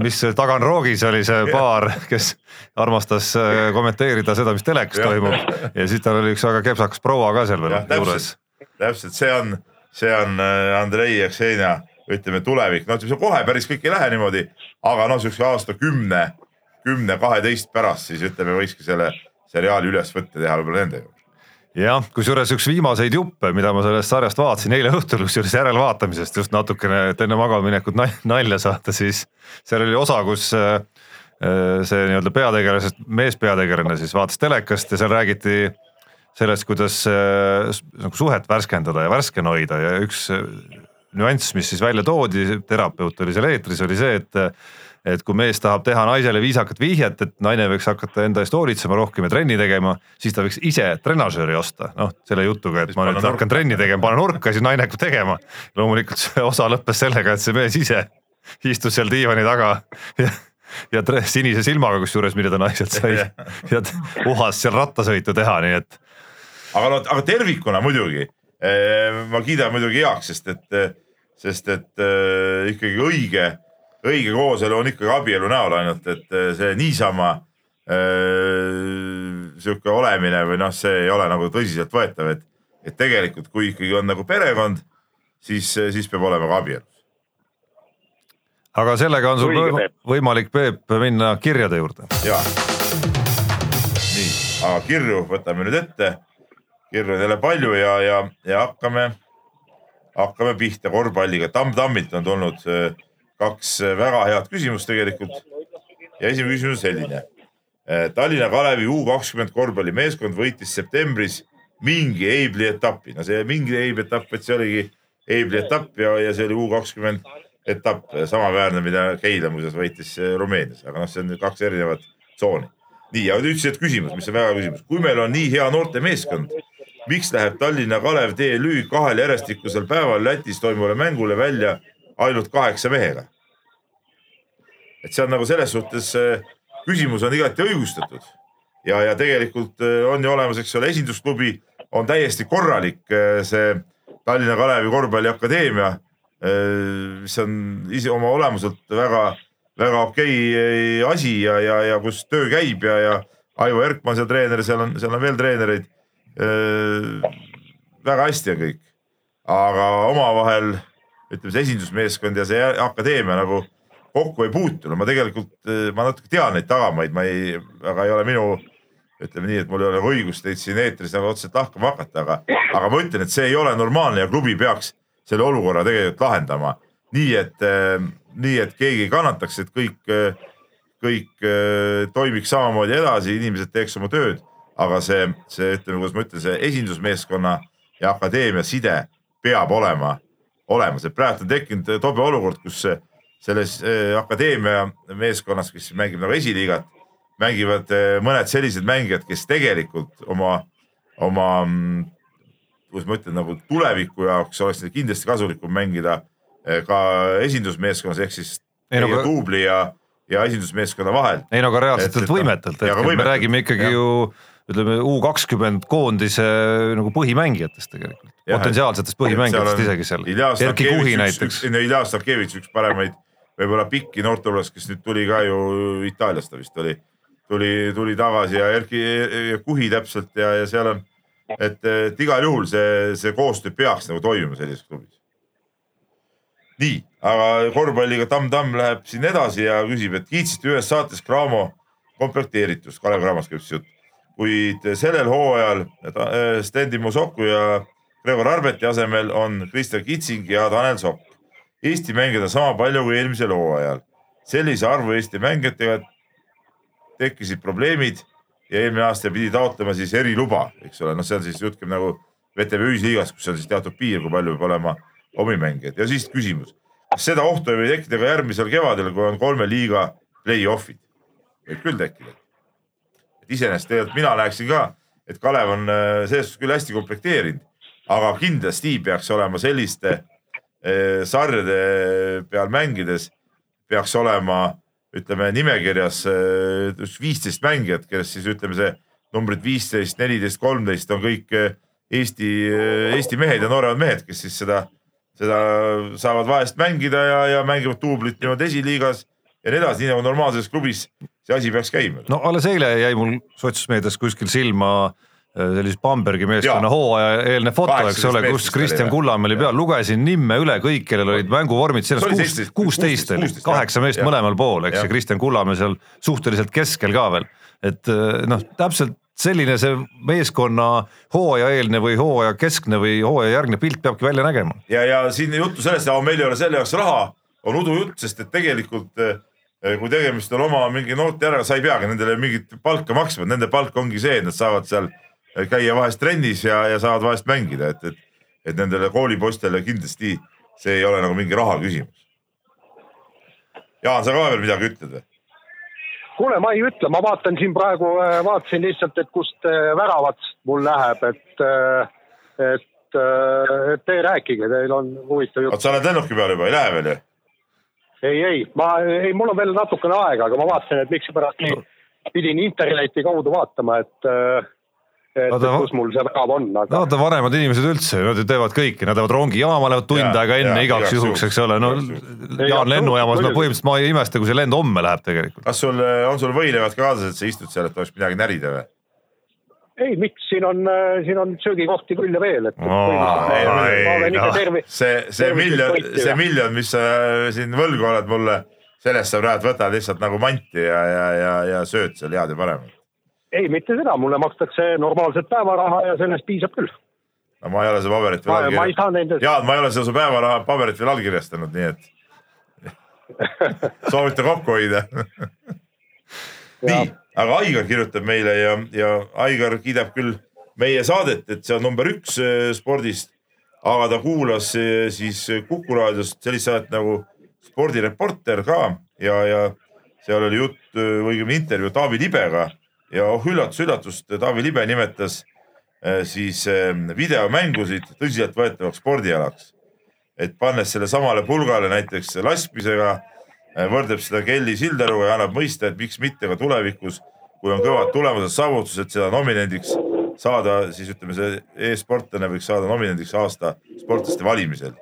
mis taganroogis oli see paar, kes armastas äh, kommenteerida seda, mis telekas toimub. Ja siis tal oli üks väga kepsakas proua ka seal veel juures. täpselt, see on, see on äh, Andrei ja Ksenija, ütleme tulevik, no ütleme see kohe päris kõik ei lähe niimoodi, aga noh, siukse aasta kümne, kümne, kaheteist pärast siis ütleme, võikski selle seriaali üles võtta, teha võib-olla nende juurde. jah, kusjuures üks viimaseid juppe, mida ma sellest sarjast vaatasin eile õhtul, kusjuures järelvaatamisest just natukene, et enne magamaminekut nal- nalja saada, siis seal oli osa, kus äh, äh, see nii-öelda peategelasest, meespeategelane siis vaatas telekast ja seal räägiti sellest, kuidas äh, nagu suhet värskendada ja värskena hoida ja üks nüanss, mis siis välja toodi, terapeut oli seal eetris, oli see, et et kui mees tahab teha naisele viisakat vihjet, et naine võiks hakata enda eest hoolitsema rohkem ja trenni tegema, siis ta võiks ise trenažööri osta, noh selle jutuga, et Siis ma nüüd nurka. hakkan trenni tegema, pane nurka, siis naine hakkab tegema. loomulikult see osa lõppes sellega, et see mees ise istus seal diivani taga ja ja tre- sinise silmaga kusjuures, mida ta naiselt sai *laughs* ja uhas seal rattasõitu teha, nii et aga no, aga tervikuna muidugi eh, ma kiidan muidugi heaks, sest et, sest et eh, ikkagi õige, õige kooselu on ikkagi abielu näol ainult, et eh, see niisama eh, sihuke olemine või noh, see ei ole nagu tõsiseltvõetav, et, et tegelikult, kui ikkagi on nagu perekond, siis, siis peab olema ka abielu. aga sellega on sul Õige, võimalik, Peep, minna kirjade juurde. ja. nii, aga kirju võtame nüüd ette. kirju on jälle palju ja, ja, ja hakkame, hakkame pihta korvpalliga. Tamm-Tammilt on tulnud äh, kaks äh, väga head küsimust tegelikult. ja esimene küsimus on selline. Tallinna Kalevi U kakskümmend korvpallimeeskond võitis septembris mingi Eibli etapi, no see mingi Eibli etapp, et see oligi Eibli etapp ja, ja see oli U kakskümmend etapp, samaväärne, mida Keila muuseas võitis äh, Rumeenias, aga noh, see on kaks erinevat tsooni. nii, aga nüüd see küsimus, mis on väga küsimus, kui meil on nii hea noortemeeskond, miks läheb Tallinna Kalev TLÜ kahel järjestikusel päeval Lätis toimuvale mängule välja ainult kaheksa mehega? et see on nagu selles suhtes, küsimus on igati õigustatud ja, ja tegelikult äh, on ju olemas, eks ole, esindusklubi on täiesti korralik äh, see Tallinna Kalevi korvpalliakadeemia, mis on ise oma olemuselt väga, väga okei asi ja, ja, ja kus töö käib ja, ja Aivo Erkman seal treener, seal on, seal on veel treenereid. väga hästi on kõik, aga omavahel ütleme, see esindusmeeskond ja see akadeemia nagu kokku ei puutu, no ma tegelikult, ma natuke tean neid tagamaid, ma ei, aga ei ole minu, ütleme nii, et mul ei ole õigust teid siin eetris nagu otseselt lahkama hakata, aga, aga ma ütlen, et see ei ole normaalne ja klubi peaks selle olukorra tegelikult lahendama. Nii, et, nii et keegi ei kannataks, et kõik, kõik eh, toimiks samamoodi edasi, inimesed teeks oma tööd, aga see, see ütleme, kuidas ma ütlen, see esindusmeeskonna ja akadeemia side peab olema olemas, et praegu on tekkinud tobe olukord, kus selles eh, akadeemia meeskonnas, kes mängib nagu esiliigat, mängivad mõned sellised mängijad, kes tegelikult oma, oma, kuidas ma ütlen, nagu tuleviku jaoks oleks kindlasti kasulikum mängida ka esindusmeeskonnas ehk siis Ei, no duubli ja, ja esindusmeeskonna vahel. ei no aga Et- reaalsetelt et- võimetelt, ja et me räägime ikkagi jah. ju ütleme U kakskümmend koondise nagu põhimängijatest tegelikult, potentsiaalsetest põhimängijatest isegi seal. Erki Kuhi näiteks, Ilja Starkevitš, üks paremaid võib-olla pikki noorte hulgas, kes nüüd tuli ka ju Itaaliast ta vist oli, tuli, tuli tagasi ja Erki ja Kuhi täpselt ja, ja seal on, et, et igal juhul see, see koostöö peaks nagu toimima sellises klubis. nii, aga korvpalliga Tamm-Tamm läheb siin edasi ja küsib, et kiitsite ühes saates Cramo komplekteeritust, Kalev Cramost käib siis jutt, kuid sellel hooajal äh, Stendi Musoku ja Gregor Arbeti asemel on Kristjan Kitsing ja Tanel Sokk. Eesti mängijaid on sama palju kui eelmisel hooajal. sellise arvu Eesti mängijatega tekkisid probleemid ja eelmine aasta pidi taotlema siis eriluba, eks ole, noh, see on siis jutt käib nagu VTV ühisliigast, kus on siis teatud piir, kui palju peab olema omi mängijaid ja siis küsimus, kas seda ohtu ei või tekkida ka järgmisel kevadel, kui on kolme liiga play-off'id? võib küll tekkida. Iseenesest tegelikult mina näeksin ka, et Kalev on äh, selles suhtes küll hästi komplekteerinud, aga kindlasti peaks olema selliste äh, sarjade peal mängides peaks olema ütleme nimekirjas äh, viisteist mängijat, kes siis ütleme see numbrid viisteist, neliteist, kolmteist on kõik Eesti, Eesti mehed ja nooremad mehed, kes siis seda, seda saavad vahest mängida ja, ja mängivad duublit niimoodi esiliigas ja nii edasi, nii nagu normaalses klubis see asi peaks käima. no alles eile jäi mul sotsiaalmeedias kuskil silma äh, sellise Bambergi meeskonna hooaja eelne foto, eks ole, kus Kristjan Kullamäe oli peal, lugesin nimme üle kõik, kellel olid mänguvormid selles kuus, kuusteist oli, kaheksa meest mõlemal pool, eks ja Kristjan Kullamäe seal suhteliselt keskel ka veel. et äh, noh, täpselt selline see meeskonna hooajaeelne või hooaja keskne või hooaja järgne pilt peabki välja nägema. ja, ja siin juttu sellest, meil ei ole selle jaoks raha, on udujutt, sest et tegelikult eh, kui tegemist on oma mingi noorte järele, sa ei peagi nendele mingit palka maksma, nende palk ongi see, et nad saavad seal käia vahest trennis ja, ja saavad vahest mängida, et, et, et nendele koolipoistele kindlasti see ei ole nagu mingi raha küsimus. Jaan, sa ka veel midagi ütled või? kuule, ma ei ütle, ma vaatan siin praegu, äh, vaatasin lihtsalt, et kust äh, väravat mul läheb, et, et, et te rääkige, teil on huvitav jutt. sa oled lennuki peal juba, ei lähe veel ju? Ei, ei, ma, ei, mul on veel natukene aega, aga ma vaatasin, et miksipärast nii pidin interneti kaudu vaatama, et et Vaata, kus mul see värav on aga.... no vaata vanemad inimesed üldse, nad ju teevad kõike, nad lähevad rongijaama, lähevad tund aega enne ja, igaks juhuks, eks ole, no Jaan lennujaamas, no põhimõtteliselt ma ei imesta, kui see lend homme läheb tegelikult. kas sul on sul võileivad ka kaasas, et sa istud seal, et oleks midagi närida või? Ei, miks, siin on, siin on söögikohti küll ja veel, et oh,. see, see miljon, see miljon, mis sa siin võlgu oled mulle, sellest sa praegu võtad lihtsalt nagu manti ja, ja, ja, ja sööd seal head ja paremat ei, mitte seda, mulle makstakse normaalset päevaraha ja sellest piisab küll. no ma ei ole seda paberit veel allkirjastanud. Jaan, ma ei ole seda su päevaraha paberit veel allkirjastanud, nii et *laughs* soovite kokku hoida nii, aga Aigar kirjutab meile ja, ja Aigar kiidab küll meie saadet, et see on number üks äh, spordist. aga ta kuulas äh, siis Kuku raadiost sellist saadet nagu spordireporter ka ja, ja seal oli jutt äh, õigemini intervjuu Taavi Libega ja oh üllatus-üllatust, Taavi Libe nimetas siis ähm, videomängusid tõsiseltvõetavaks spordialaks. et pannes selle samale pulgale näiteks laskmisega, võrdleb seda Kelly Sildaruga ja annab mõista, et miks mitte ka tulevikus, kui on kõvad tulemused, saavutused, seda nominendiks saada, siis ütleme, see e-sportlane võiks saada nominendiks aasta sportlaste valimisel.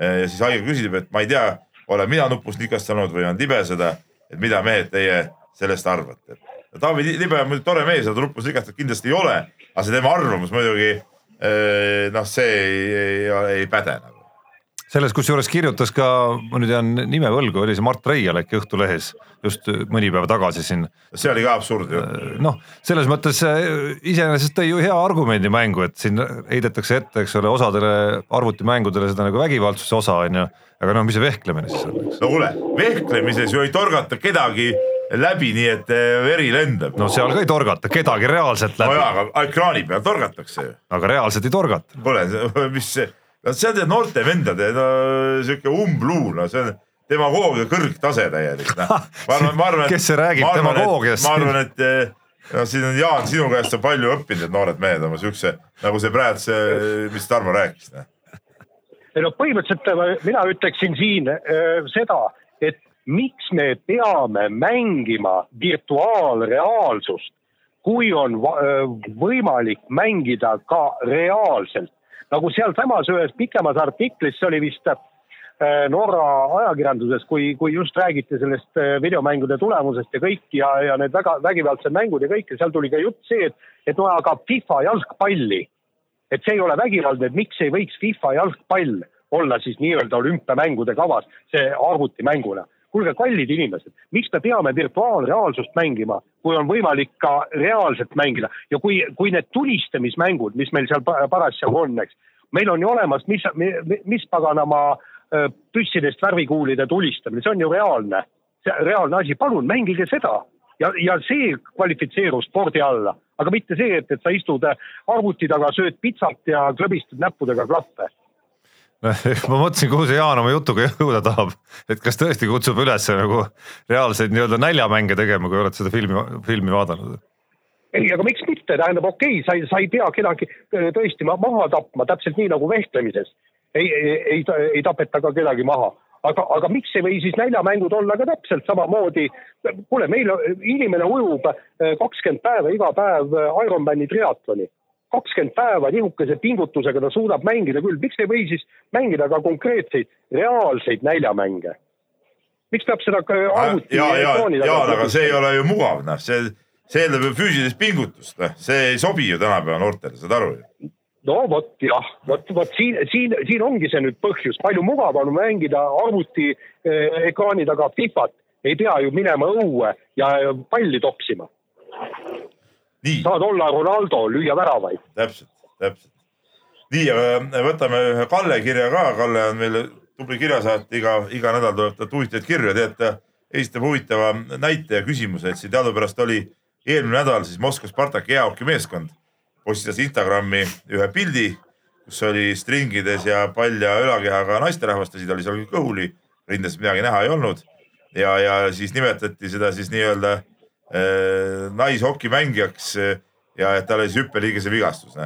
Äh, ja siis Aigo küsib, et ma ei tea, olen mina nupust nikastanud või on Libe seda, et mida mehed teie sellest arvate Taavi Libe on muidugi tore mees ta luppus rikastatud kindlasti ei ole, aga see tema arvamus muidugi eh, noh, see ei, ei, ei päde nagu. Selles kusjuures kirjutas ka, ma nüüd jään nime võlgu, oli see Mart Reial äkki Õhtulehes just mõni päev tagasi siin. see oli ka absurd ju. Eh, noh, selles mõttes eh, iseenesest tõi ju hea argumendi mängu, et siin heidetakse ette, eks ole, osadele arvutimängudele seda nagu vägivaldsuse osa on ju. aga noh, mis see vehklemine siis on? no kuule, vehklemises ju ei torgata kedagi läbi, nii et eh, veri lendab. no seal ka ei torgata kedagi reaalselt läbi. no jaa, aga ekraani peal torgatakse ju. aga reaalselt ei torgata. kuule, *laughs* mis see, no see on noorte vendade no sihuke umbluu, no see on demagoogia kõrgtase täielik, noh. ma *laughs* arvan, ma arvan. kes see räägib demagoogiast? ma arvan, et eh, no siin on Jaan, sinu käest on palju õppinud need noored mehed oma siukse, nagu see praegu see, mis Tarmo rääkis. Noh. ei no põhimõtteliselt mina ütleksin siin äh, seda, et miks me peame mängima virtuaalreaalsust, kui on võimalik mängida ka reaalselt. Nagu sealsamas ühes pikemas artiklis, see oli vist Norra ajakirjanduses, kui, kui just räägiti sellest videomängude tulemusest ja kõik ja, ja need väga vägivaldsed mängud ja kõik ja seal tuli ka jutt see, et, et no aga FIFA jalgpalli, et see ei ole vägivaldne, et miks ei võiks FIFA jalgpall olla siis nii-öelda olümpiamängude kavas, see arvutimänguna kuulge, kallid inimesed, miks me peame virtuaalreaalsust mängima, kui on võimalik ka reaalselt mängida? Ja kui, kui need tulistamismängud, mis meil seal parasjagu on, eks, meil on ju olemas, mis, mis paganama püssidest värvikuulide tulistamine, see on ju reaalne, reaalne asi, palun mängige seda. Ja, ja see kvalifitseerub spordi alla, aga mitte see, et, et sa istud arvuti taga, sööd pitsat ja klõbistad näppudega klappe *laughs* ma mõtlesin, kuhu see Jaan oma jutuga jõuda tahab, et kas tõesti kutsub üles nagu reaalseid nii-öelda näljamänge tegema, kui oled seda filmi, filmi vaadanud? ei, aga miks mitte, tähendab, okei okay,, sa ei, sa ei pea kedagi äh, tõesti maha tapma, täpselt nii nagu vehklemises. ei, ei, ei, ei tapeta ka kedagi maha, aga, aga miks ei või siis näljamängud olla ka täpselt samamoodi. kuule, meil inimene ujub eh, kakskümmend päeva iga päev eh, Ironmani triatloni. Kakskümmend päeva nihukese pingutusega ta suudab mängida küll, miks ei või siis mängida ka konkreetseid reaalseid näljamänge? miks peab seda arvuti ja, ja, ja, aga see ei ole ju mugav, noh, see, see eeldab ju füüsilist pingutust, noh, see ei sobi ju tänapäeva noortele, saad aru ju. no vot jah, vot, vot siin, siin, siin ongi see nüüd põhjus, palju mugavam mängida arvuti eh, ekraani taga Fifat, ei pea ju minema õue ja palli topsima, saad olla Ronaldo, lüüa väravaid. täpselt, täpselt. nii, aga võtame ühe Kalle kirja ka, Kalle on meil tubli kirjasaatja, iga, iga nädal tuleb talt huvitavaid kirju. Ja tead, ta esitab huvitava näite ja küsimuse, et siin teadupärast oli eelmine nädal siis Moskva Spartaki jäähokimeeskond postitas Instagrami ühe pildi, kus oli stringides ja palja ülakehaga naisterahvastasid, oli seal kõhuli, rindes midagi näha ei olnud. ja, ja siis nimetati seda siis nii-öelda äh, naishokimängijaks äh, ja et tal oli siis hüppeliigese vigastus,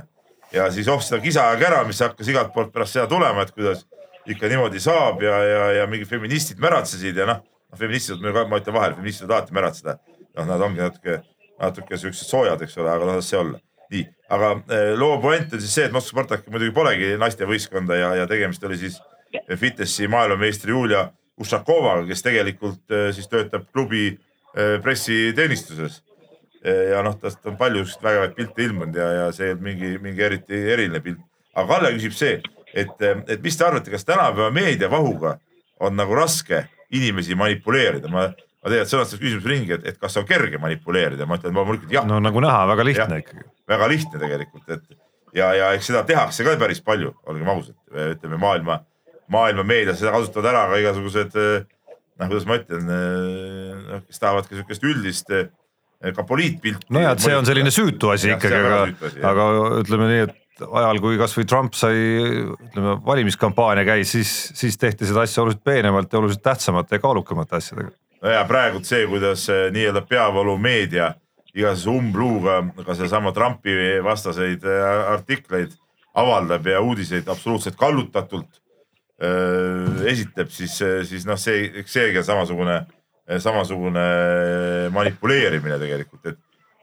ja siis oh seda kisa ja kära, mis hakkas igalt poolt pärast seda tulema, et kuidas ikka niimoodi saab ja, ja, ja mingid feministid märatsesid ja noh, noh feministid, ma ütlen vahele, feministid alati märatseda. noh, nad ongi natuke, natuke siuksed soojad, eks ole, aga noh, las see olla. nii, aga eh, loo puänt on siis see, et Moskva Spartak muidugi polegi naistevõistkonda ja, ja tegemist oli siis fitnessi maailmameistri Julia Ušakovaga, kes tegelikult siis töötab klubi pressiteenistuses ja noh, tast on palju siukseid vägevaid pilte ilmunud ja, ja see mingi, mingi eriti eriline pilt. aga Kalle küsib see, et, et mis te arvate, kas tänapäeva meediavahuga on nagu raske inimesi manipuleerida? ma, ma tegelikult sõnastasin küsimuse ringi, et, et kas on kerge manipuleerida, ma ütlen loomulikult jah no nagu näha, väga lihtne Jah. ikkagi. väga lihtne tegelikult, et ja, ja eks seda tehakse ka päris palju, olgem ausad, ütleme maailma, maailma meedias seda kasutavad ära ka igasugused noh, kuidas ma ütlen, noh, kes tahavad ka siukest üldist eh, ka poliitpilti. nojah, et see on selline süütu asi ikkagi, aga aga ütleme nii, et ajal, kui kasvõi Trump sai, ütleme valimiskampaania käis, siis, siis tehti seda asja oluliselt peenemalt ja oluliselt tähtsamate ja kaalukamate asjadega. no ja praegult see, kuidas eh, nii-öelda peavoolumeedia igasuguse umbluuga ka sedasama Trumpi vastaseid eh, artikleid avaldab ja uudiseid absoluutselt kallutatult öö, esitab, siis, siis noh, see, eks seegi on samasugune, samasugune manipuleerimine tegelikult, et,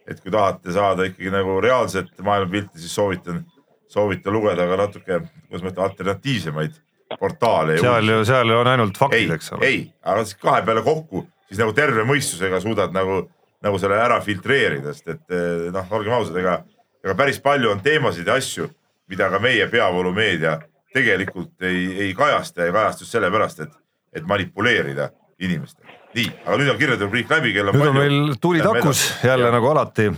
et kui tahate saada ikkagi nagu reaalset maailmapilti, siis soovitan, soovitan lugeda ka natuke, kuidas ma ütlen, alternatiivsemaid portaale. seal ju, seal on ainult faktid, eks, ole. ei, aga siis kahe peale kokku, siis nagu terve mõistusega suudad nagu, nagu selle ära filtreerida, sest et noh, olgem ausad, ega, ega päris palju on teemasid ja asju, mida ka meie peavoolumeedia tegelikult ei, ei kajasta ja just sellepärast, et, et manipuleerida inimestega. nii, aga nüüd on kirjade rubriik läbi, kell on nüüd on palju. meil tuli takus jälle nagu alati.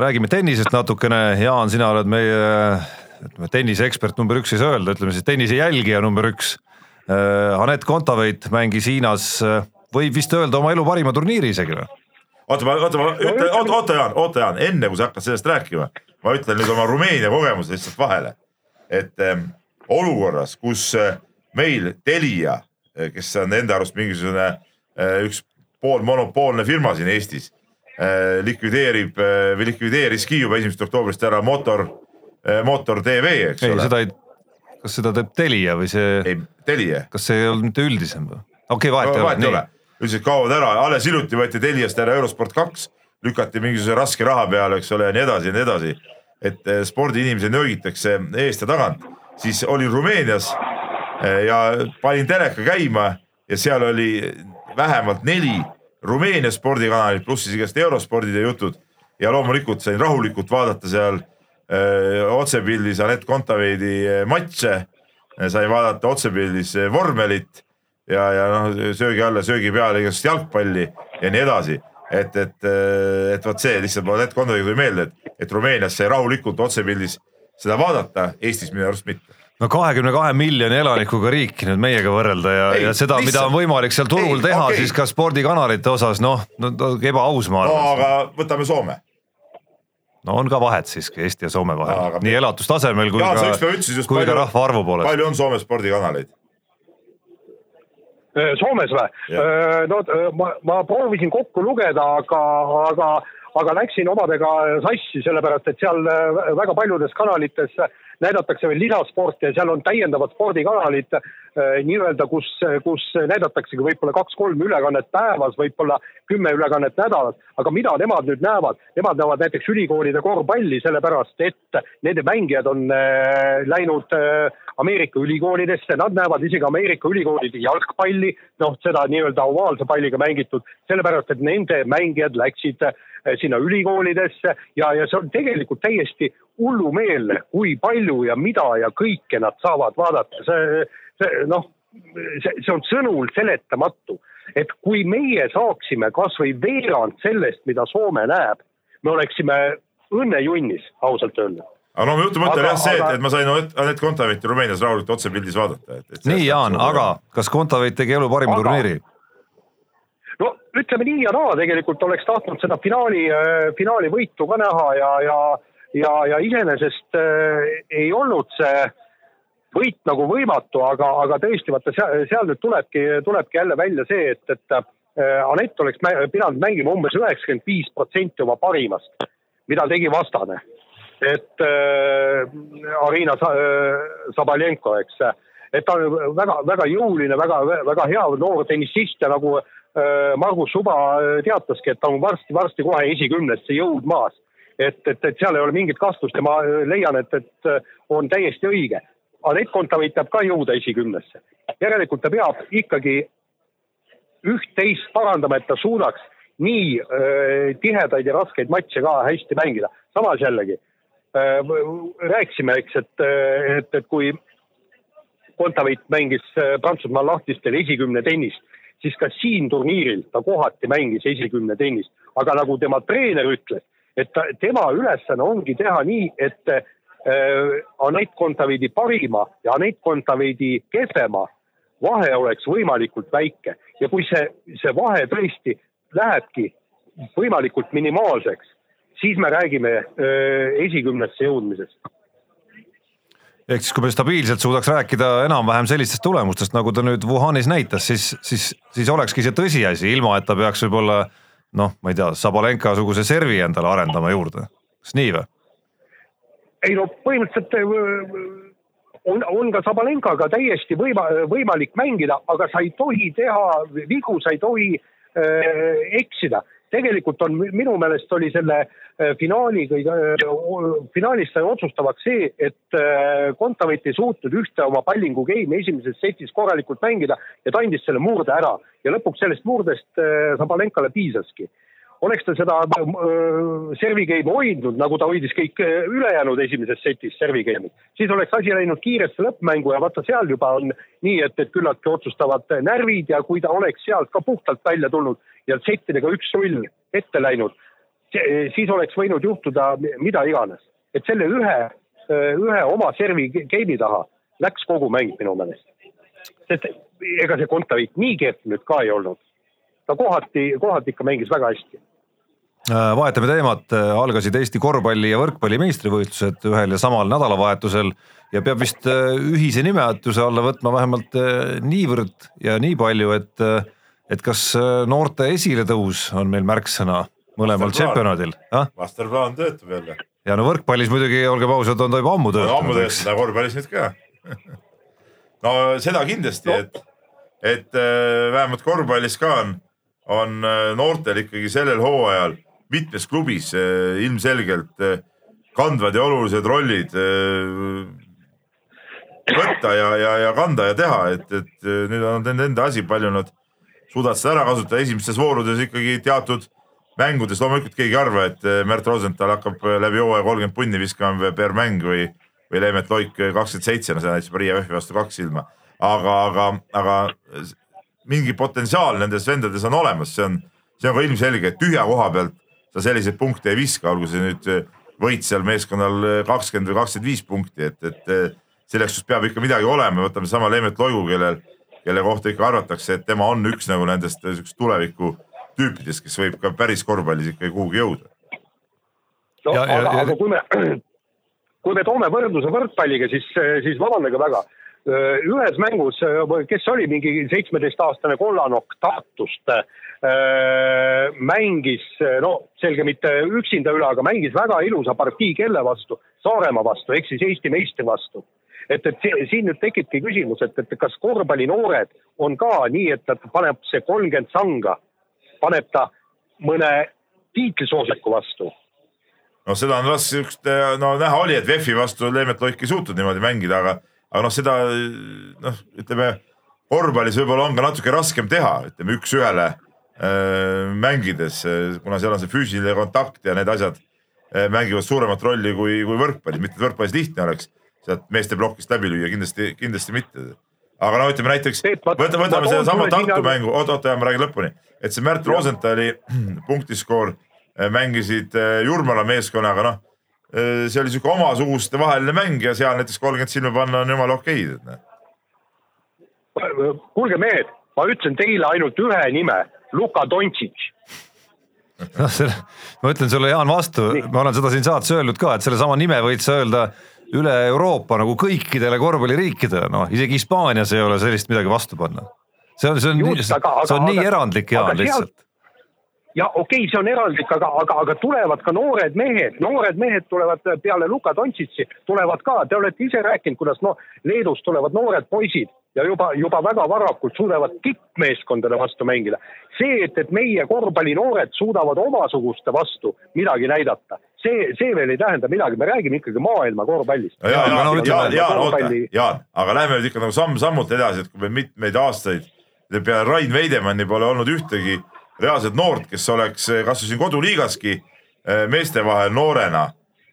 räägime tennisest natukene, Jaan, sina oled meie ütleme tenniseekspert number üks ei saa öelda, ütleme siis tennise jälgija number üks. Anett Kontaveit mängis Hiinas, võib vist öelda oma elu parima turniiri isegi või? oota, ma, oota, ma ütlen, oota, oota Jaan, oota Jaan, enne kui sa hakkad sellest rääkima, ma ütlen nüüd oma Rumeenia kogemuse lihtsalt vahele. et ähm, olukorras, kus äh, meil Telia, kes on enda arust mingisugune äh, üks poolmonopoolne firma siin Eestis äh,, likvideerib äh, või likvideeriski juba esimesest oktoobrist ära Motor äh,, Motor tv, eks ei, ole. seda ei, kas seda teeb Telia või see, ei, Telia kas see ei olnud mitte üldisem või? okei okay,, vahet ei vahet ei ole ole, üldiselt kaovad ära, alles hiljuti võeti Teliast ära Eurosport kaks, lükati mingisuguse raske raha peale, eks ole, ja nii edasi ja nii edasi. et spordiinimesi nöögitakse eest ja tagant, siis olin Rumeenias eh, ja panin teleka käima ja seal oli vähemalt neli Rumeenia spordikanalit, pluss siis igast eurospordid ja jutud. ja loomulikult sain rahulikult vaadata seal öö, otsepildis Anett Kontaveidi eh, matše, sain vaadata otsepildis eh, vormelit ja, ja noh, söögi alla, söögi peale igasugust jalgpalli ja nii edasi. et, et, et vot see lihtsalt Anett Kontaveidi tuli meelde, et, et Rumeenias sai rahulikult otsepildis seda vaadata, Eestis minu arust mitte. no kahekümne kahe miljoni elanikuga riiki nüüd meiega võrrelda ja, ja seda, mida on võimalik seal turul Ei, teha okay., siis ka spordikanalite osas noh, no no ebaaus ma no arvan. aga võtame Soome. no on ka vahet siiski Eesti ja Soome vahel aga- nii elatustasemel kui Jaan, sa ka kui ka rahvaarvu poolest. palju on Soome spordikanaleid? Soomes või Jah.? no öö, ma, ma proovisin kokku lugeda, aga, aga, aga läksin omadega sassi, sellepärast et seal öö, väga paljudes kanalites näidatakse veel lisasporti ja seal on täiendavad spordikanalid äh, nii-öelda, kus, kus näidataksegi võib-olla kaks-kolm ülekannet päevas, võib-olla kümme ülekannet nädalas. aga mida nemad nüüd näevad? Nemad näevad näiteks ülikoolide korvpalli, sellepärast et nende mängijad on äh, läinud äh, Ameerika ülikoolidesse, nad näevad isegi Ameerika ülikoolide jalgpalli, noh, seda nii-öelda ovaalse palliga mängitud, sellepärast et nende mängijad läksid sinna ülikoolidesse ja, ja see on tegelikult täiesti hullumeelne, kui palju ja mida ja kõike nad saavad vaadata, see, see noh, see, see on sõnul seletamatu, et kui meie saaksime kasvõi veerand sellest, mida Soome näeb, me oleksime õnnejunnis, ausalt öelda aga no mu jutu mõte oli jah see, et, et ma sain Anett Kontaveiti Rumeenias rahulikult otsepildis vaadata. nii Jaan, aga kas Kontaveit tegi elu parima aga... turniiri? no ütleme nii ja naa, tegelikult oleks tahtnud seda finaali, äh, finaali võitu ka näha ja, ja, ja, ja iseenesest äh, ei olnud see võit nagu võimatu, aga, aga tõesti, vaata seal, seal nüüd tulebki, tulebki jälle välja see, et, et äh, Anett oleks pidanud mängima umbes üheksakümmend viis protsenti oma parimast, mida tegi vastane et äh, Arina äh, Sabalenko, eks, et ta on väga, väga jõuline, väga, väga hea noor tennisist ja nagu äh, Margus Suba äh, teataski, et ta on varsti-varsti kohe esikümnesse jõudmas. Et, et, et seal ei ole mingit kahtlust ja ma äh, leian, et, et äh, on täiesti õige. Anett Kontaveit peab ka jõuda esikümnesse. järelikult ta peab ikkagi üht-teist parandama, et ta suudaks nii öö, tihedaid ja raskeid matše ka hästi mängida. samas jällegi Äh, rääkisime, eks, et, et, et kui Kontaveit mängis äh, Prantsusmaal lahtistel esikümne tennist, siis ka siin turniiril ta kohati mängis esikümne tennist, aga nagu tema treener ütles, et ta, tema ülesanne ongi teha nii, et äh, Anett Kontaveidi parima ja Anett Kontaveidi kehvema vahe oleks võimalikult väike. Ja kui see, see vahe tõesti lähebki võimalikult minimaalseks, siis me räägime esikümnesse jõudmisest. Ehk siis, kui me stabiilselt suudaks rääkida enam-vähem sellistest tulemustest, nagu ta nüüd Wuhanis näitas, siis, siis, siis olekski see tõsiasi, ilma et ta peaks võib-olla noh, ma ei tea, Sabalenka suguse servi endale arendama juurde, kas nii või? ei no põhimõtteliselt on, on ka Sabalenkaga täiesti võima, võimalik mängida, aga sa ei tohi teha vigu, sa ei tohi äh, eksida tegelikult on minu meelest oli selle äh, finaali kõige, äh, finaalis sai otsustavaks see, et äh, Kontaveit ei suutnud ühte oma pallingu game'i esimeses setis korralikult mängida ja ta andis selle murde ära. Ja lõpuks sellest murdest Sabalenkale piisaski. Oleks ta seda servi game'i hoidnud, nagu ta hoidis kõik ülejäänud esimeses setis servi game'id, siis oleks asi läinud kiiresse lõppmängu ja vaata, seal juba on nii, et, et küllaltki otsustavad närvid ja kui ta oleks sealt ka puhtalt välja tulnud ja settidega üks-null ette läinud, siis oleks võinud juhtuda mida iganes. et selle ühe, äh, ühe oma servi game'i taha läks kogu mäng minu meelest. sest ega see Kontaveit nii kehv nüüd ka ei olnud ta kohati, kohati ikka mängis väga hästi Äh, vahetame teemat, äh, algasid Eesti korvpalli ja võrkpalli meistrivõistlused ühel ja samal nädalavahetusel ja peab vist äh, ühise nimetuse alla võtma vähemalt niivõrd ja nii palju, et, et kas noorte esiletõus on meil märksõna mõlemal tšempionadil? masterplaan töötab jälle. ja no võrkpallis muidugi, olgem ausad, on ta juba ammu töötanud. ammu töötanud, aga korvpallis nüüd ka *laughs* no seda kindlasti no., et, et vähemalt korvpallis ka on, on noortel ikkagi sellel hooajal mitmes klubis eh, ilmselgelt kandvad ja olulised rollid võtta ja, ja, ja kanda ja teha, et, et nüüd on nende enda asi, palju nad suudavad seda ära kasutada, esimestes voorudes ikkagi teatud mängudes loomulikult keegi ei arva, et Märt Rosenthal hakkab läbi hooaja kolmkümmend punni viskama per mäng või, või Leemet Loik kakskümmend seitse, no see näitas Maria Jõhvi vastu kaks silma. aga, aga, aga mingi potentsiaal nendes vendades on olemas, see on, see on ka ilmselge, et tühja koha pealt sa selliseid punkte ei viska, olgu see nüüd võit seal meeskonnal kakskümmend või kakskümmend viis punkti, et, et selleks peab ikka midagi olema, võtame sama Leemet Loigu, kellel, kelle kohta ikka arvatakse, et tema on üks nagu nendest siuksest tuleviku tüüpidest, kes võib ka päris korvpallis ikkagi kuhugi jõuda. no ja, aga, aga kui me, *clears throat* kui me toome võrdluse võrkpalliga, siis, siis vabandage väga. Ühes mängus, kes oli mingi seitsmeteistaastane kollanokk Tartust, mängis, no selge mitte üksinda üle, aga mängis väga ilusa partii kelle vastu, Saaremaa vastu, ehk siis Eesti meistri vastu. Et, et siin nüüd tekibki küsimus, et, et kas korvpallinoored on ka nii, et ta paneb see kolmkümmend sanga, paneb ta mõne tiitlisoosiku vastu. no seda on raske siukest, no näha oli, et VEF-i vastu Leemet Loik ei suutnud niimoodi mängida, aga, aga noh, seda noh, ütleme korvpallis võib-olla on ka natuke raskem teha, ütleme üks-ühele äh, mängides, kuna seal on see füüsiline kontakt ja need asjad äh, mängivad suuremat rolli kui, kui võrkpallis, mitte et võrkpallis lihtne oleks sealt meeste plokist läbi lüüa, kindlasti, kindlasti mitte. Aga no ütleme näiteks, võtame, võtame sedasama Tartu mängu, oot, oota, ma räägin lõpuni, et see Märt Rosenthali *clears throat* punktiskoor äh, mängisid äh, Jurmala meeskonnaga, noh. Äh, see oli sihuke omasuguste vaheline mäng ja seal näiteks kolmkümmend silma panna on jumala okeid, et noh. kuulge mehed, ma ütlesin teile ainult ühe nime, Luka Dontšitš *laughs* noh, selle, ma ütlen sulle, Jaan, vastu, ma olen seda siin saates öelnud ka, et sellesama nime võid sa öelda üle Euroopa nagu kõikidele korvpalliriikidele, noh isegi Hispaanias ei ole sellist midagi vastu panna. see on, see on, see on aga, nii erandlik Jaan lihtsalt ja okei okay,, see on erandlik, aga, aga, aga tulevad ka noored mehed, noored mehed tulevad peale Luka Dontšitsi, tulevad ka, te olete ise rääkinud, kuidas noh, Leedust tulevad noored poisid ja juba, juba väga varakult suudavad tippmeeskondade vastu mängida. see, et, et meie korvpallinoored suudavad omasuguste vastu midagi näidata, see, see veel ei tähenda midagi, me räägime ikkagi maailma korvpallist. Jaan, Jaan, Jaan, Jaan, oota, Jaan, aga lähme nüüd ikka nagu samm-sammult edasi, et kui me mitmeid aastaid peale Rain Veidemanni pole olnud ühtegi reaalset noort, kes oleks kasvõi siin koduliigaski eh, meeste vahel noorena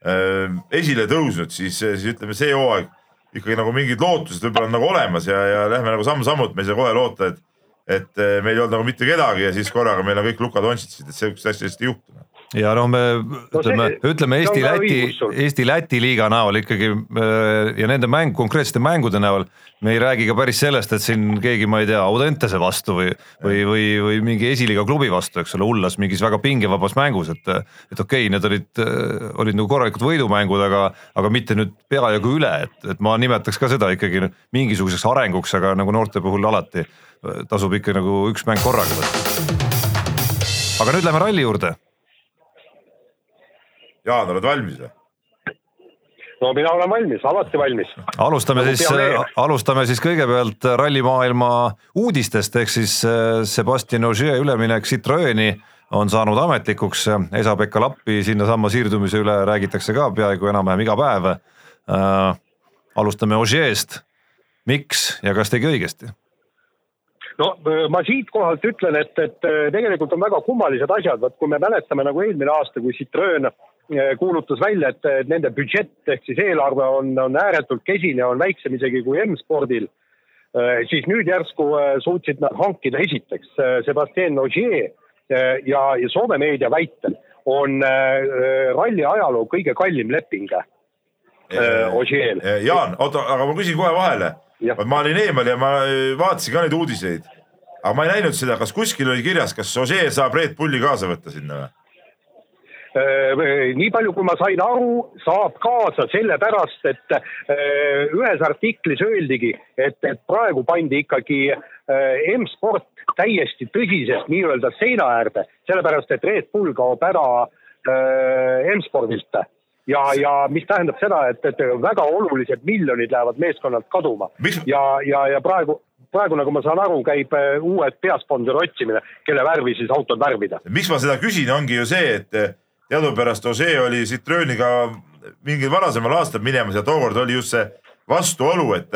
eh, esile tõusnud, siis, siis ütleme, see hooaeg ikkagi nagu mingid lootused võib-olla on nagu olemas ja, ja lähme nagu samm-sammult, me ei saa kohe loota, et et eh, meil ei olnud nagu mitte kedagi ja siis korraga meil on kõik Luka Dontšitsid, et sihukest asja lihtsalt ei juhtu ja noh, me no ütleme, ütleme Eesti-Läti, Eesti-Läti liiga näol ikkagi äh, ja nende mäng, konkreetsete mängude näol me ei räägi ka päris sellest, et siin keegi, ma ei tea, Audentese vastu või, või, või, või mingi esiliiga klubi vastu, eks ole, Ullas mingis väga pingevabas mängus, et et okei okay,, need olid, äh, olid nagu korralikud võidumängud, aga, aga mitte nüüd peajagu üle, et, et ma nimetaks ka seda ikkagi mingisuguseks arenguks, aga nagu noorte puhul alati äh, tasub ikka nagu üks mäng korraga võtta. aga nüüd lähme ralli juurde Jaan, oled valmis või? no mina olen valmis, alati valmis. alustame nagu siis, alustame siis kõigepealt rallimaailma uudistest, ehk siis äh, Sebastian Ogier üleminek Citroeni on saanud ametlikuks. Esa-Pekka Lappi sinnasamma siirdumise üle räägitakse ka peaaegu enam-vähem iga päev äh,. alustame Ogier'st, miks ja kas tegi õigesti? no ma siitkohalt ütlen, et, et tegelikult on väga kummalised asjad, vot kui me mäletame nagu eelmine aasta, kui Citroen kuulutas välja, et nende budžett ehk siis eelarve on, on ääretult kesine, on väiksem isegi kui M-spordil. Eh, siis nüüd järsku eh, suutsid nad hankida esiteks Sebastian Ogier ja, ja Soome meedia väitel on ralli ajaloo kõige kallim leping Ogier'l. Jaan, oota, aga ma küsin kohe vahele. ma olin eemal ja ma vaatasin ka neid uudiseid. aga ma ei näinud seda, kas kuskil oli kirjas, kas Ogier saab Red Bulli kaasa võtta sinna või? Äh, nii palju, kui ma sain aru, saab kaasa sellepärast, et äh, ühes artiklis öeldigi, et, et praegu pandi ikkagi äh, M-sport täiesti tõsiselt nii-öelda seina äärde, sellepärast et Red Bull kaob ära M-spordilt ja, ja mis tähendab seda, et, et väga olulised miljonid lähevad meeskonnalt kaduma mis... ja, ja, ja praegu praegu, nagu ma saan aru, käib uued peasponsori otsimine, kelle värvi siis autod värvida. miks ma seda küsin, ongi ju see, et teadupärast Osee oli Citrooniga mingil varasemal aastal minemas ja tookord oli just see vastuolu, et,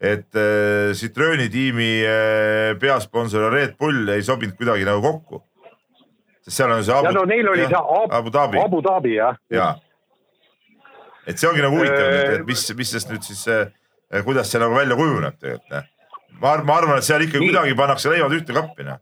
et äh, Citrooni tiimi äh, peasponsor Red Bull ei sobinud kuidagi nagu kokku. sest seal on see Abu, ja, no, neil oli see Abu, Abu Dhabi, Abu Dhabi jah ja. et see ongi nagu huvitav, et, et mis, mis sest nüüd siis, kuidas see nagu välja kujuneb tegelikult. ma, ma arvan, et seal ikka Nii. kuidagi pannakse leivad ühte kappi noh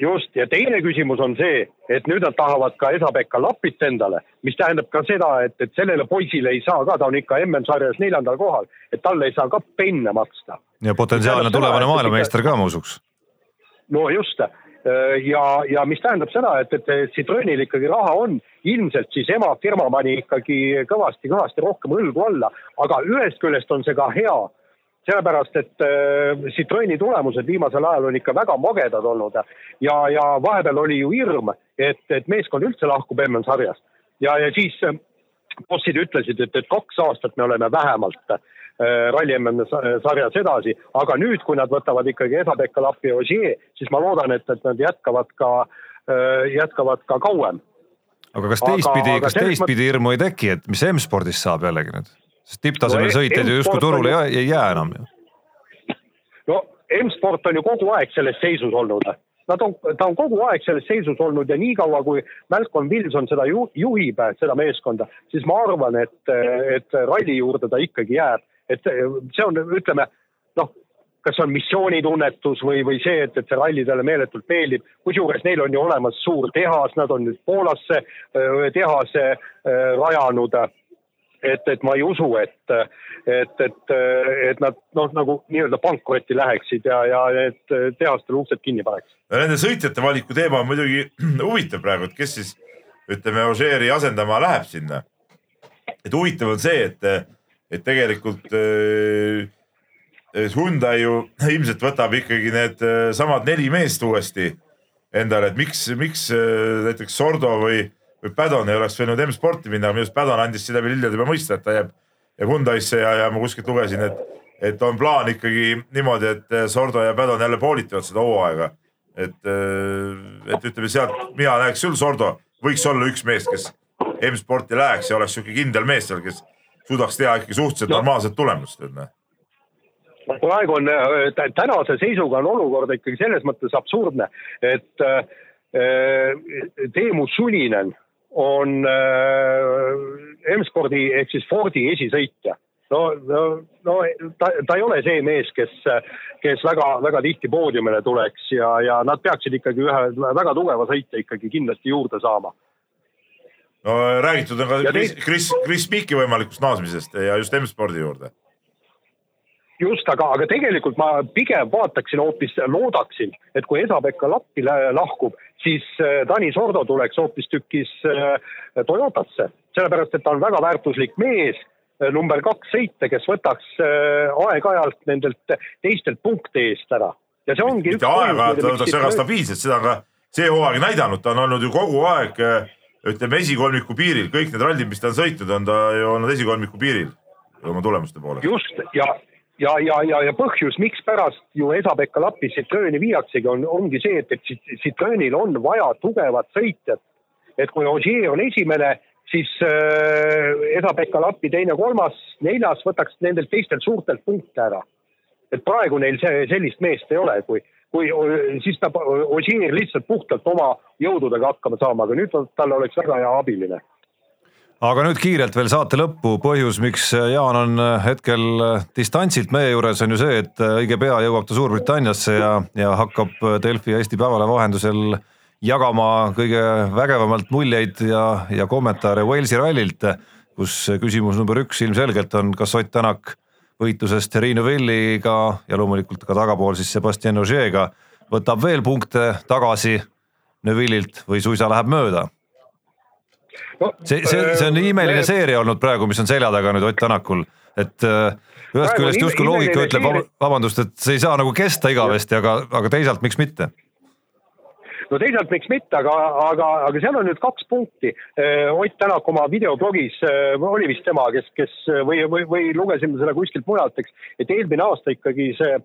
just, ja teine küsimus on see, et nüüd nad tahavad ka Esa-Pekka Lapit endale, mis tähendab ka seda, et, et sellele poisile ei saa ka, ta on ikka MM-sarjas neljandal kohal, et talle ei saa ka penne maksta. ja potentsiaalne tulevane maailmameister ka, ma usuks. no just, ja, ja mis tähendab seda, et, et Citroenil ikkagi raha on, ilmselt siis emafirma pani ikkagi kõvasti-kõvasti rohkem õlgu alla, aga ühest küljest on see ka hea sellepärast et äh, Citroeni tulemused viimasel ajal on ikka väga magedad olnud ja, ja vahepeal oli ju hirm, et, et meeskond üldse lahkub MM-sarjast ja, ja siis äh, bossid ütlesid, et, et kaks aastat me oleme vähemalt äh, ralli MM-sarjas edasi, aga nüüd, kui nad võtavad ikkagi Esa-Pekka Lappi ja Ogier, siis ma loodan, et, et nad jätkavad ka äh,, jätkavad ka kauem aga kas teistpidi, kas teistpidi hirmu ei teki, et mis M-spordist saab jällegi nüüd? Sest tipptasemel no, sõitjaid ju justkui turule ei, ei jää enam ju. no M-sport on ju kogu aeg selles seisus olnud. Nad on, ta on kogu aeg selles seisus olnud ja niikaua, kui Malcolm Wilson seda ju, juhib, seda meeskonda, siis ma arvan, et, et ralli juurde ta ikkagi jääb. et see on, ütleme noh, kas on missioonitunnetus või, või see, et, et see ralli talle meeletult meeldib. kusjuures neil on ju olemas suur tehas, nad on nüüd Poolasse tehase rajanud et, et ma ei usu, et, et, et, et nad noh, nagu nii-öelda pankrotti läheksid ja, ja et tehastel uksed kinni paneks. Nende sõitjate valiku teema on muidugi *clears throat* huvitav praegu, et kes siis ütleme, Ožeeri asendama läheb sinna. et huvitav on see, et, et tegelikult äh, Hyundai ju *clears throat* ilmselt võtab ikkagi need äh, samad neli meest uuesti endale, et miks, miks äh, näiteks Sordo või või Padon ei oleks võinud M-sporti minna, minu arust Padon andis Sidevi Lillede juba mõista, et ta jääb, jääb Hyundai'sse ja, ja ma kuskilt lugesin, et, et on plaan ikkagi niimoodi, et Sordo ja Padon jälle poolitavad seda hooaega. et, et ütleme sealt, mina näeks küll, Sordo võiks olla üks mees, kes M-sporti läheks ja oleks sihuke kindel mees seal, kes suudaks teha ikkagi suhteliselt no. normaalset tulemust, et noh praegu on, tänase seisuga on olukord ikkagi selles mõttes absurdne, et Teemu Sulinen on äh, M-spordi ehk siis Fordi esisõitja. no, no, no ta, ta ei ole see mees, kes, kes väga-väga tihti poodiumile tuleks ja, ja nad peaksid ikkagi ühe väga tugeva sõitja ikkagi kindlasti juurde saama. no räägitud on ka Chris, Chris, Chris Piki võimalikust naasmisest ja just M-spordi juurde just, aga, aga tegelikult ma pigem vaataksin hoopis, loodaksin, et kui Esa-Pekka Lappi lahkub, siis Tanis äh, Ordo tuleks hoopistükkis äh, Toyotasse, sellepärast et ta on väga väärtuslik mees, äh, number kaks sõitja, kes võtaks aeg-ajalt nendelt teistelt punkte eest ära. ja see ongi. mitte aeg-ajalt, ta võtaks väga stabiilselt, seda ka see hooaeg näidanud, ta on olnud ju kogu aeg ütleme esikolmiku piiril, kõik need rallid, mis ta on sõitnud, on ta ju olnud esikolmiku piiril oma tulemuste poolest. just ja ja, ja, ja, ja põhjus, mikspärast ju Esa-Pekka Lappi Citroeni viiaksegi, on, ongi see, et, et Citroenil on vaja tugevat sõitjat. et kui Ogier on esimene, siis äh, Esa-Pekka Lappi teine, kolmas, neljas võtaks nendelt teistelt suurtelt punkte ära. et praegu neil see, sellist meest ei ole, kui, kui siis peab Ogier lihtsalt puhtalt oma jõududega hakkama saama, aga nüüd tal oleks väga hea abiline aga nüüd kiirelt veel saate lõppu, põhjus, miks Jaan on hetkel distantsilt meie juures, on ju see, et õige pea jõuab ta Suurbritanniasse ja, ja hakkab Delfi ja Eesti Päevalehe vahendusel jagama kõige vägevamalt muljeid ja, ja kommentaare Walesi rallilt, kus küsimus number üks ilmselgelt on, kas Ott Tänak võitlusest Riinu Villiga ja loomulikult ka tagapool siis Sebastian Ogier'ga võtab veel punkte tagasi Neuvillilt või suisa läheb mööda no, see, see, see on nii imeline me... seeria olnud praegu, mis on selja taga nüüd Ott Tänakul, et äh, ühest küljest justkui loogika ütleb, vabandust, et see ei saa nagu kesta igavesti, aga, aga teisalt, miks mitte? no teisalt, miks mitte, aga, aga, aga seal on nüüd kaks punkti. Äh, Ott Tänak oma videoblogis, äh, oli vist tema, kes, kes või, või, või lugesime selle kuskilt mujalt, eks, et eelmine aasta ikkagi see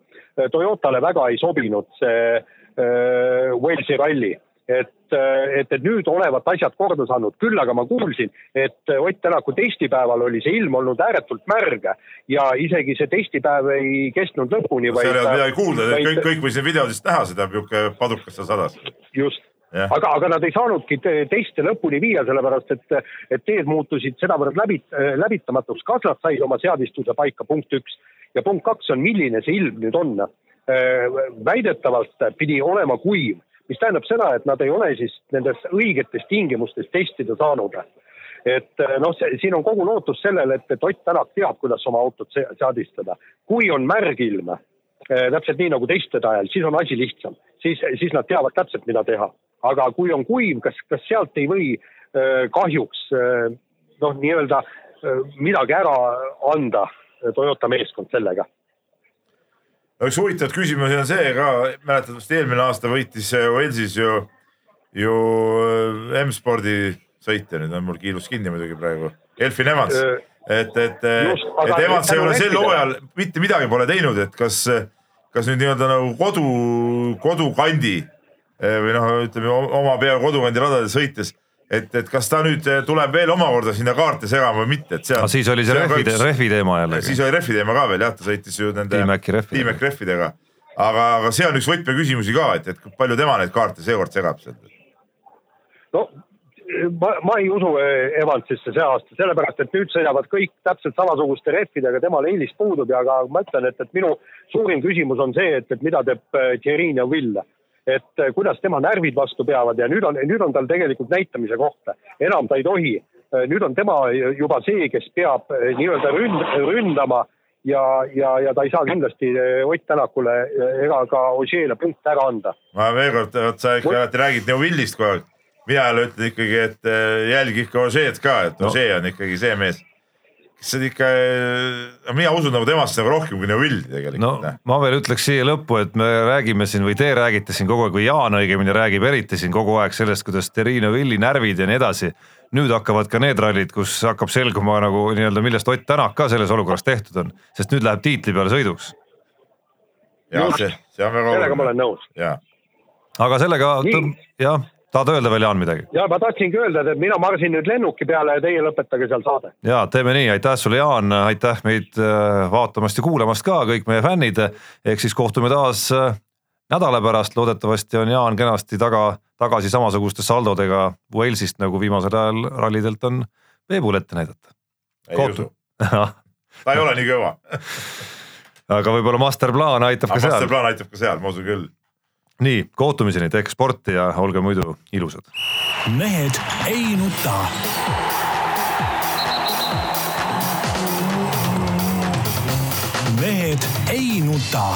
Toyotale väga ei sobinud see äh, Walesi ralli et, et, et nüüd olevat asjad korda saanud, küll aga ma kuulsin, et Ott Tänaku testipäeval oli see ilm olnud ääretult märg ja isegi see testipäev ei kestnud lõpuni. seal ei olnud midagi kuulda, kõik, kõik võisid videodest näha seda, niisugune padukas seal sadas. just, aga, aga nad ei saanudki teste lõpuni viia, sellepärast et, et teed muutusid sedavõrd läbi, läbitamatuks, kas nad said oma seadistuse paika, punkt üks. ja punkt kaks on, milline see ilm nüüd on. väidetavalt pidi olema kuiv mis tähendab seda, et nad ei ole siis nendes õigetes tingimustes testida saanud. et eh, noh, siin on kogu lootus sellele, et, et Ott Tänak teab, kuidas oma autot seadistada. kui on märg ilm, eh, täpselt nii nagu testide ajal, siis on asi lihtsam, siis, siis nad teavad täpselt, mida teha. aga kui on kuiv, kas, kas sealt ei või eh, kahjuks noh, nii-öelda midagi ära anda Toyota meeskond sellega üks huvitav küsimus on see ka, mäletad vist eelmine aasta võitis Walesis ju, ju äh, M-spordi sõitja, nüüd on mul kiilus kinni muidugi praegu, Elfin Evans. et, et, et Evans ei ole sel hooajal mitte midagi pole teinud, et kas, kas nüüd nii-öelda nagu kodu, kodukandi või noh, ütleme oma pea kodukandi radadel sõites et, et kas ta nüüd tuleb veel omakorda sinna kaarte segama või mitte, et seal. siis oli see rehvi, rehvi teema jällegi. siis oli rehvi teema ka veel jah, ta sõitis ju nende Tiimäki rehvidega, rehvidega. aga, aga see on üks võtmeküsimusi ka, et, et palju tema neid kaarte seekord segab seal. no ma, ma ei usu eh, Evansisse see aasta, sellepärast et nüüd sõidavad kõik täpselt samasuguste rehvidega, temal eelis puudub ja aga ma ütlen, et, et minu suurim küsimus on see, et, et mida teeb eh, Thierry Neuville. Et eh, kuidas tema närvid vastu peavad ja nüüd on, nüüd on tal tegelikult näitamise koht, enam ta ei tohi. nüüd on tema juba see, kes peab nii-öelda ründ, ründama ja, ja, ja ta ei saa kindlasti Ott Tänakule ega ka Ožeele punkte ära anda. ma veel kord, vot sa ikka alati räägid Neuvillist kogu aeg mina jälle ütlen ikkagi, et jälgi ikka Ožeed ka, et no. Ožee on ikkagi see mees kes on ikka, äh, mina usun nagu temasse nagu rohkem kui Neuvilli tegelikult. no ma veel ütleks siia lõppu, et me räägime siin või te räägite siin kogu aeg või Jaan õigemini räägib eriti siin kogu aeg sellest, kuidas Terrine Villi närvid ja nii edasi. nüüd hakkavad ka need rallid, kus hakkab selguma nagu nii-öelda, millest Ott Tänak ka selles olukorras tehtud on, sest nüüd läheb tiitli peale sõiduks. jah, see, see on väga oluline. sellega ma olen nõus. aga sellega, jah tahad öelda veel, Jaan, midagi? ja ma tahtsingi öelda, et mina marsin nüüd lennuki peale ja teie lõpetage seal saade. ja teeme nii, aitäh sulle, Jaan, aitäh meid äh, vaatamast ja kuulamast ka, kõik meie fännid. ehk siis kohtume taas äh, nädala pärast, loodetavasti on Jaan kenasti taga, tagasi samasuguste saldodega Walesist, nagu viimasel ajal rallidelt on Peebul ette näidata. ei usu *laughs* ta ei ole nii kõva aga võib-olla masterplaan aitab aga ka seal. masterplaan aitab ka seal, ma usun küll nii, kohtumiseni, tehke sporti ja olge muidu ilusad. mehed ei nuta. mehed ei nuta